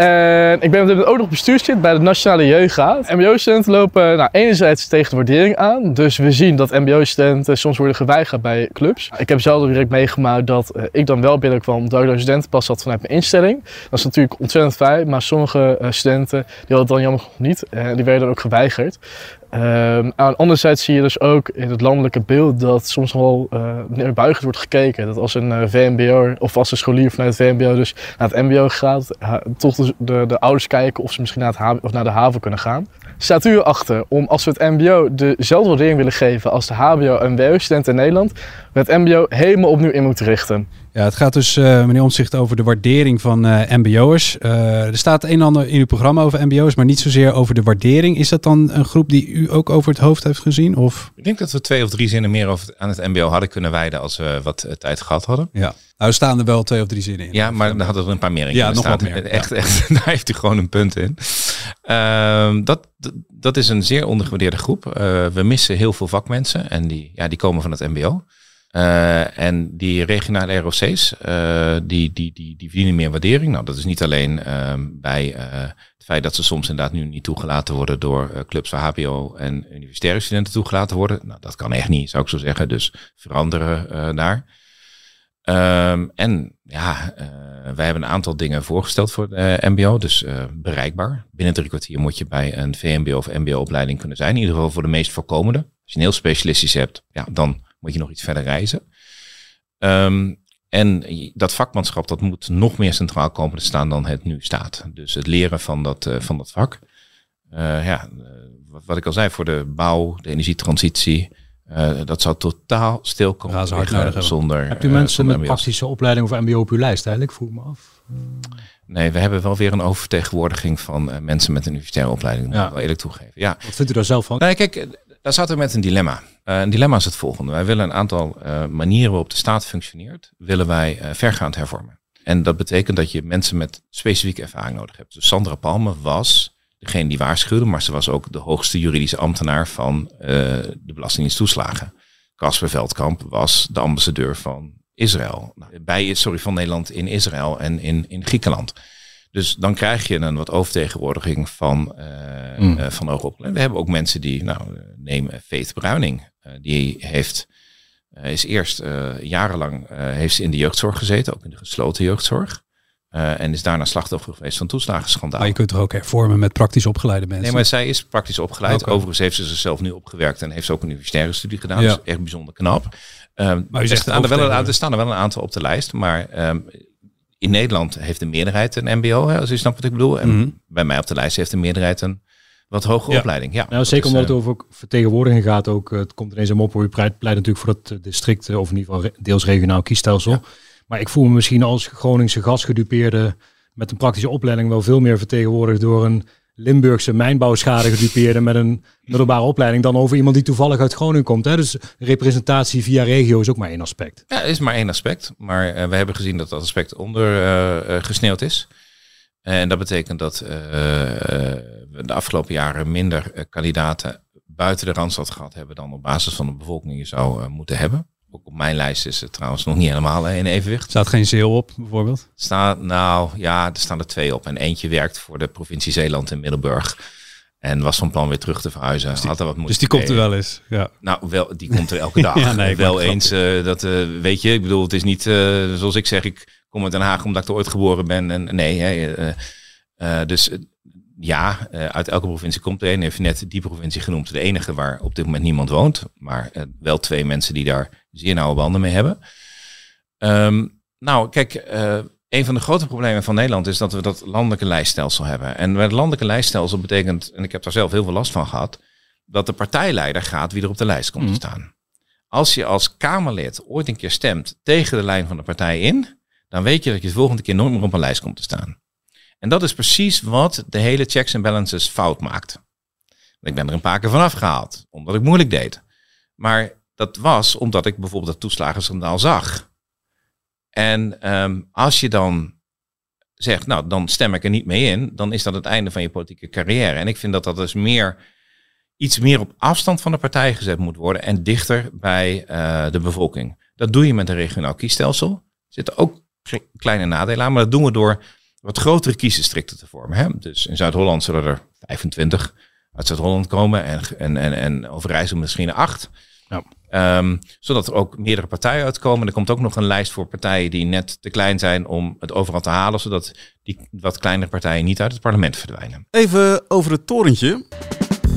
En ik ben op dit moment ook nog bestuurslid bij de Nationale Jeugdraad. MBO-studenten lopen nou, enerzijds tegen de waardering aan. Dus we zien dat MBO-studenten soms worden geweigerd bij clubs. Ik heb zelf direct meegemaakt dat eh, ik dan wel binnenkwam omdat ik een studentenpas had vanuit mijn instelling. Dat is natuurlijk ontzettend fijn, maar sommige eh, studenten die hadden het dan jammer genoeg niet. En die werden dan ook geweigerd. Ehm, aan de andere zijde zie je dus ook in het landelijke beeld dat soms wel uh, neerbuigend wordt gekeken. Dat als een uh, VMBO of als een scholier vanuit het VMBO dus naar het MBO gaat, toch de, de, de ouders kijken of ze misschien naar, het of naar de HAVO kunnen gaan. Staat u erachter om als we het MBO dezelfde waardering willen geven als de HBO en MBO-studenten in Nederland, het MBO helemaal opnieuw in moeten richten? Ja, het gaat dus, eh, meneer Omzicht, over de waardering van eh, MBO'ers. Eh, er staat een en ander in uw programma over MBO'ers, maar niet zozeer over de waardering. Is dat dan een groep die u ook over het hoofd heeft gezien? Of? Ik denk dat we twee of drie zinnen meer over, aan het MBO hadden kunnen wijden als we wat tijd gehad hadden. Ja, nou staan er wel twee of drie zinnen in. Ja, maar daar hadden er een paar meer in Ja, nog wat meer, Echt, ja. echt, daar heeft u gewoon een punt in. Ehm, dat, dat- is een zeer ondergewaardeerde groep. We missen heel veel vakmensen en die, ja, die komen van het MBO. Eh, en die regionale ROC's, eh, die, die, die, die verdienen meer waardering. Nou, dat is niet alleen ehm, bij eh, het feit dat ze soms inderdaad nu niet toegelaten worden door clubs waar HBO en universitaire studenten toegelaten worden. Nou, dat kan echt niet, zou ik zo zeggen. Dus veranderen daar. Ehm, en ja, wij hebben een aantal dingen voorgesteld voor de MBO. Dus bereikbaar. Binnen drie kwartier moet je bij een VMBO of MBO-opleiding kunnen zijn. In ieder geval voor de meest voorkomende. Als je een heel specialistisch hebt, ja, dan moet je nog iets verder reizen. Ehm, en dat vakmanschap dat moet nog meer centraal komen te staan dan het nu staat. Dus het leren van dat, eh, van dat vak. Eh, ja, eh, wat, wat ik al zei, voor de bouw, de energietransitie. eh, dat zou totaal stil komen hard liggen zonder. Hebt u eh, mensen met praktische opleiding of MBO op uw lijst eigenlijk? Vroeg me af. Nee, we hebben wel weer een oververtegenwoordiging van mensen met een universitaire opleiding. Dat Ja. moet ik wel eerlijk toegeven. Ja. Wat vindt u daar zelf van? Nee, kijk, daar zaten we met een dilemma. Eh, een dilemma is het volgende. Wij willen een aantal eh, manieren waarop de staat functioneert, willen wij eh, vergaand hervormen. En dat betekent dat je mensen met specifieke ervaring nodig hebt. Dus Sandra Palme was degene die waarschuwde, maar ze was ook de hoogste juridische ambtenaar van de Belastingdienst toeslagen. Casper Veldkamp was de ambassadeur van Israël. Nou, Bij, sorry, van Nederland in Israël en in, in Griekenland. Dus dan krijg je een wat overtegenwoordiging van, eh Mm. eh, van. We hebben ook mensen die, nou, neem Faith Bruining. Eh, die heeft, is eerst jarenlang heeft ze in de jeugdzorg gezeten, ook in de gesloten jeugdzorg. En is daarna slachtoffer geweest van toeslagenschandaal. Maar je kunt toch ook hervormen met praktisch opgeleide mensen? Nee, maar zij is praktisch opgeleid. Overigens heeft ze zichzelf nu opgewerkt en heeft ze ook een universitaire studie gedaan. Ja. Dat is echt bijzonder knap. Ehm, Maar u er, zegt staan er, wel er staan er wel een aantal op de lijst. Maar ehm, in Nederland heeft de meerderheid een mbo, hè, als u snapt wat ik bedoel. En Mhm. bij mij op de lijst heeft de meerderheid een wat hogere Ja. opleiding. Ja, Nou, zeker is, omdat eh, het over ook vertegenwoordiging gaat. Ook, eh, het komt ineens hem op hoe je pleit, pleit natuurlijk voor dat eh, district, eh, of in ieder geval deels regionaal kiesstelsel. Maar ik voel me misschien als Groningse gasgedupeerde met een praktische opleiding wel veel meer vertegenwoordigd door een Limburgse mijnbouwschade gedupeerde met een middelbare opleiding dan over iemand die toevallig uit Groningen komt. Hè? Dus representatie via regio is ook maar één aspect. Ja, is maar één aspect. Maar eh, we hebben gezien dat dat aspect ondergesneeuwd gesneeuwd is. En dat betekent dat eh, eh, we de afgelopen jaren minder eh, kandidaten buiten de Randstad gehad hebben dan op basis van de bevolking je zou eh, moeten hebben. Ook op mijn lijst is het trouwens nog niet helemaal in evenwicht. Staat geen zeel op, bijvoorbeeld? Staat, nou ja, er staan er twee op. En eentje werkt voor de provincie Zeeland in Middelburg. En was van plan weer terug te verhuizen. Dus die, Had er wat dus die komt er wel eens. Ja. Nou, wel, die komt er elke dag. Ja, nee, wel eens. eh, dat eh, weet je, ik bedoel, het is niet eh, zoals ik zeg, ik kom uit Den Haag omdat ik er ooit geboren ben. En nee, hè, eh, eh, dus eh, ja, eh, uit elke provincie komt er een. Heeft net die provincie genoemd. De enige waar op dit moment niemand woont. Maar eh, wel twee mensen die daar zeer nauwe banden mee hebben. Ehm, nou, kijk, eh, een van de grote problemen van Nederland is dat we dat landelijke lijststelsel hebben. En bij het landelijke lijststelsel betekent, en ik heb daar zelf heel veel last van gehad, dat de partijleider gaat wie er op de lijst komt te staan. Als je als Kamerlid ooit een keer stemt tegen de lijn van de partij in, dan weet je dat je de volgende keer nooit meer op een lijst komt te staan. En dat is precies wat de hele checks and balances fout maakt. Ik ben er een paar keer vanaf gehaald, omdat ik moeilijk deed. Maar dat was omdat ik bijvoorbeeld dat toeslagenschandaal zag. En ehm, als je dan zegt, nou, dan stem ik er niet mee in, dan is dat het einde van je politieke carrière. En ik vind dat dat dus meer, iets meer op afstand van de partij gezet moet worden en dichter bij eh, de bevolking. Dat doe je met een regionaal kiesstelsel. Er zitten ook kle- kleine nadelen aan, maar dat doen we door wat grotere kiesdistricten te vormen. Hè? Dus in Zuid-Holland zullen er 25 uit Zuid-Holland komen en, en, en, en Overijssel misschien acht. Ehm, zodat er ook meerdere partijen uitkomen. Er komt ook nog een lijst voor partijen die net te klein zijn om het overal te halen, zodat die wat kleinere partijen niet uit het parlement verdwijnen. Even over het torentje.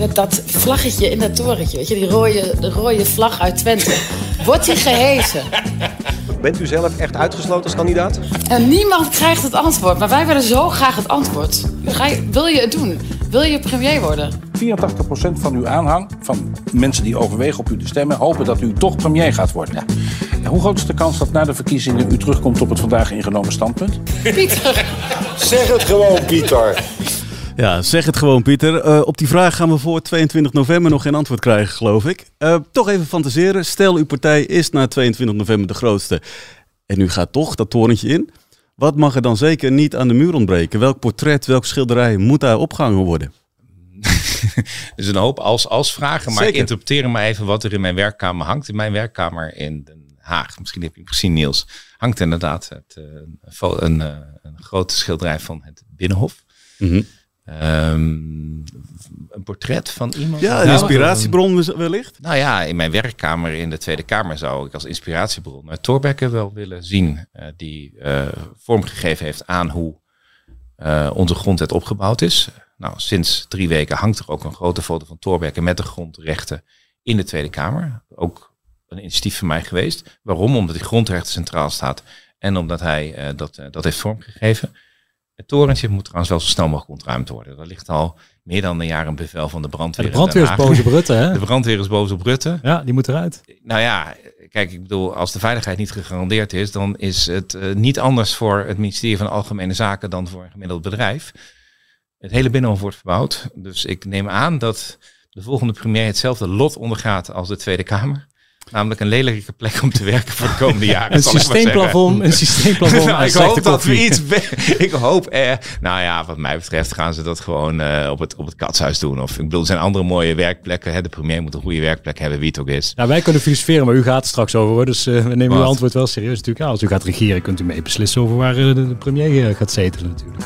Dat, dat vlaggetje in dat torentje, weet je, die rode, de rode vlag uit Twente. Wordt die gehezen? Bent u zelf echt uitgesloten als kandidaat? En niemand krijgt het antwoord, maar wij willen zo graag het antwoord. Ga je, wil je het doen? Wil je premier worden? 84% van uw aanhang, van mensen die overwegen op u te stemmen, hopen dat u toch premier gaat worden. En hoe groot is de kans dat na de verkiezingen u terugkomt op het vandaag ingenomen standpunt? Pieter. Zeg het gewoon, Pieter. Ja, zeg het gewoon, Pieter. Eh, op die vraag gaan we voor 22 november nog geen antwoord krijgen, geloof ik. Eh, toch even fantaseren. Stel, uw partij is na 22 november de grootste. En u gaat toch dat torentje in. Wat mag er dan zeker niet aan de muur ontbreken? Welk portret, welk schilderij moet daar opgehangen worden? Dus een hoop als-als vragen, maar Zeker. interpreteer maar even wat er in mijn werkkamer hangt. In mijn werkkamer in Den Haag, misschien heb je hem gezien Niels, hangt inderdaad het, eh, een, een, een grote schilderij van het Binnenhof. Mhm. Ehm, een portret van iemand. Ja, een Nou, inspiratiebron wellicht. Nou ja, in mijn werkkamer in de Tweede Kamer zou ik als inspiratiebron uh, Thorbecke wel willen zien. eh, die eh, vormgegeven heeft aan hoe onze grondwet opgebouwd is. Nou, sinds drie weken hangt er ook een grote foto van Thorbecke met de grondrechten in de Tweede Kamer. Ook een initiatief van mij geweest. Waarom? Omdat die grondrechten centraal staat en omdat hij dat, dat heeft vormgegeven. Het torentje moet trouwens wel zo snel mogelijk ontruimd worden. Er ligt al meer dan een jaar een bevel van de brandweer. Ja, de brandweer is boos op Rutte, hè? De brandweer is boos op Rutte. Ja, die moet eruit. Nou ja, kijk, ik bedoel, als de veiligheid niet gegarandeerd is, dan is het eh, niet anders voor het ministerie van Algemene Zaken dan voor een gemiddeld bedrijf. Het hele Binnenhof wordt verbouwd. Dus ik neem aan dat de volgende premier hetzelfde lot ondergaat als de Tweede Kamer. Namelijk een lelijke plek om te werken voor de komende jaren. Een systeemplafond- een systeemplafond Nou, ik hoop dat we iets. ik hoop. Eh, nou ja, wat mij betreft gaan ze dat gewoon eh, op, het, op het katshuis doen. Of ik bedoel, er zijn andere mooie werkplekken. Hè. De premier moet een goede werkplek hebben, wie het ook is. Ja, wij kunnen filosoferen, maar u gaat er straks over. hoor. Dus eh, we nemen uw antwoord wel serieus natuurlijk. Ja, als u gaat regeren, kunt u mee beslissen over waar eh, de, de premier gaat zetelen natuurlijk.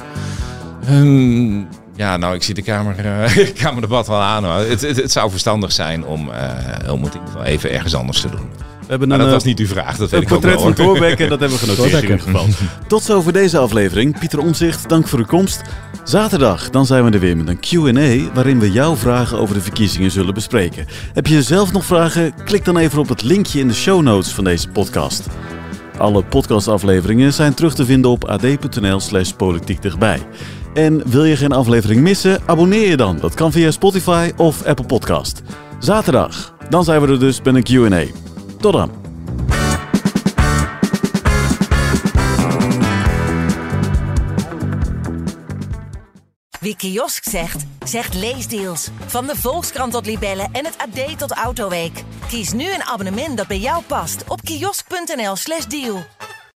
Ehm, ja, nou, ik zie de kamer, eh kamerdebat wel aan. Hoor. Het, het, het zou verstandig zijn om, eh, om het in ieder geval even ergens anders te doen. We hebben Maar een, dat eh, was niet uw vraag, dat weet ik ook portret van. Thorbecke, dat hebben we genoteerd in ieder geval. Tot zover deze aflevering. Pieter Omzicht, dank voor uw komst. Zaterdag, dan zijn we er weer met een Q&A... waarin we jouw vragen over de verkiezingen zullen bespreken. Heb je zelf nog vragen? Klik dan even op het linkje in de show notes van deze podcast. Alle podcastafleveringen zijn terug te vinden op ad.nl slash politiek dichtbij. En wil je geen aflevering missen? Abonneer je dan. Dat kan via Spotify of Apple Podcast. Zaterdag, dan zijn we er dus met een Q&A. Tot dan. Wie kiosk zegt, zegt leesdeals. Van de Volkskrant tot Libellen en het AD tot Autoweek. Kies nu een abonnement dat bij jou past op kiosk.nl/slash deal.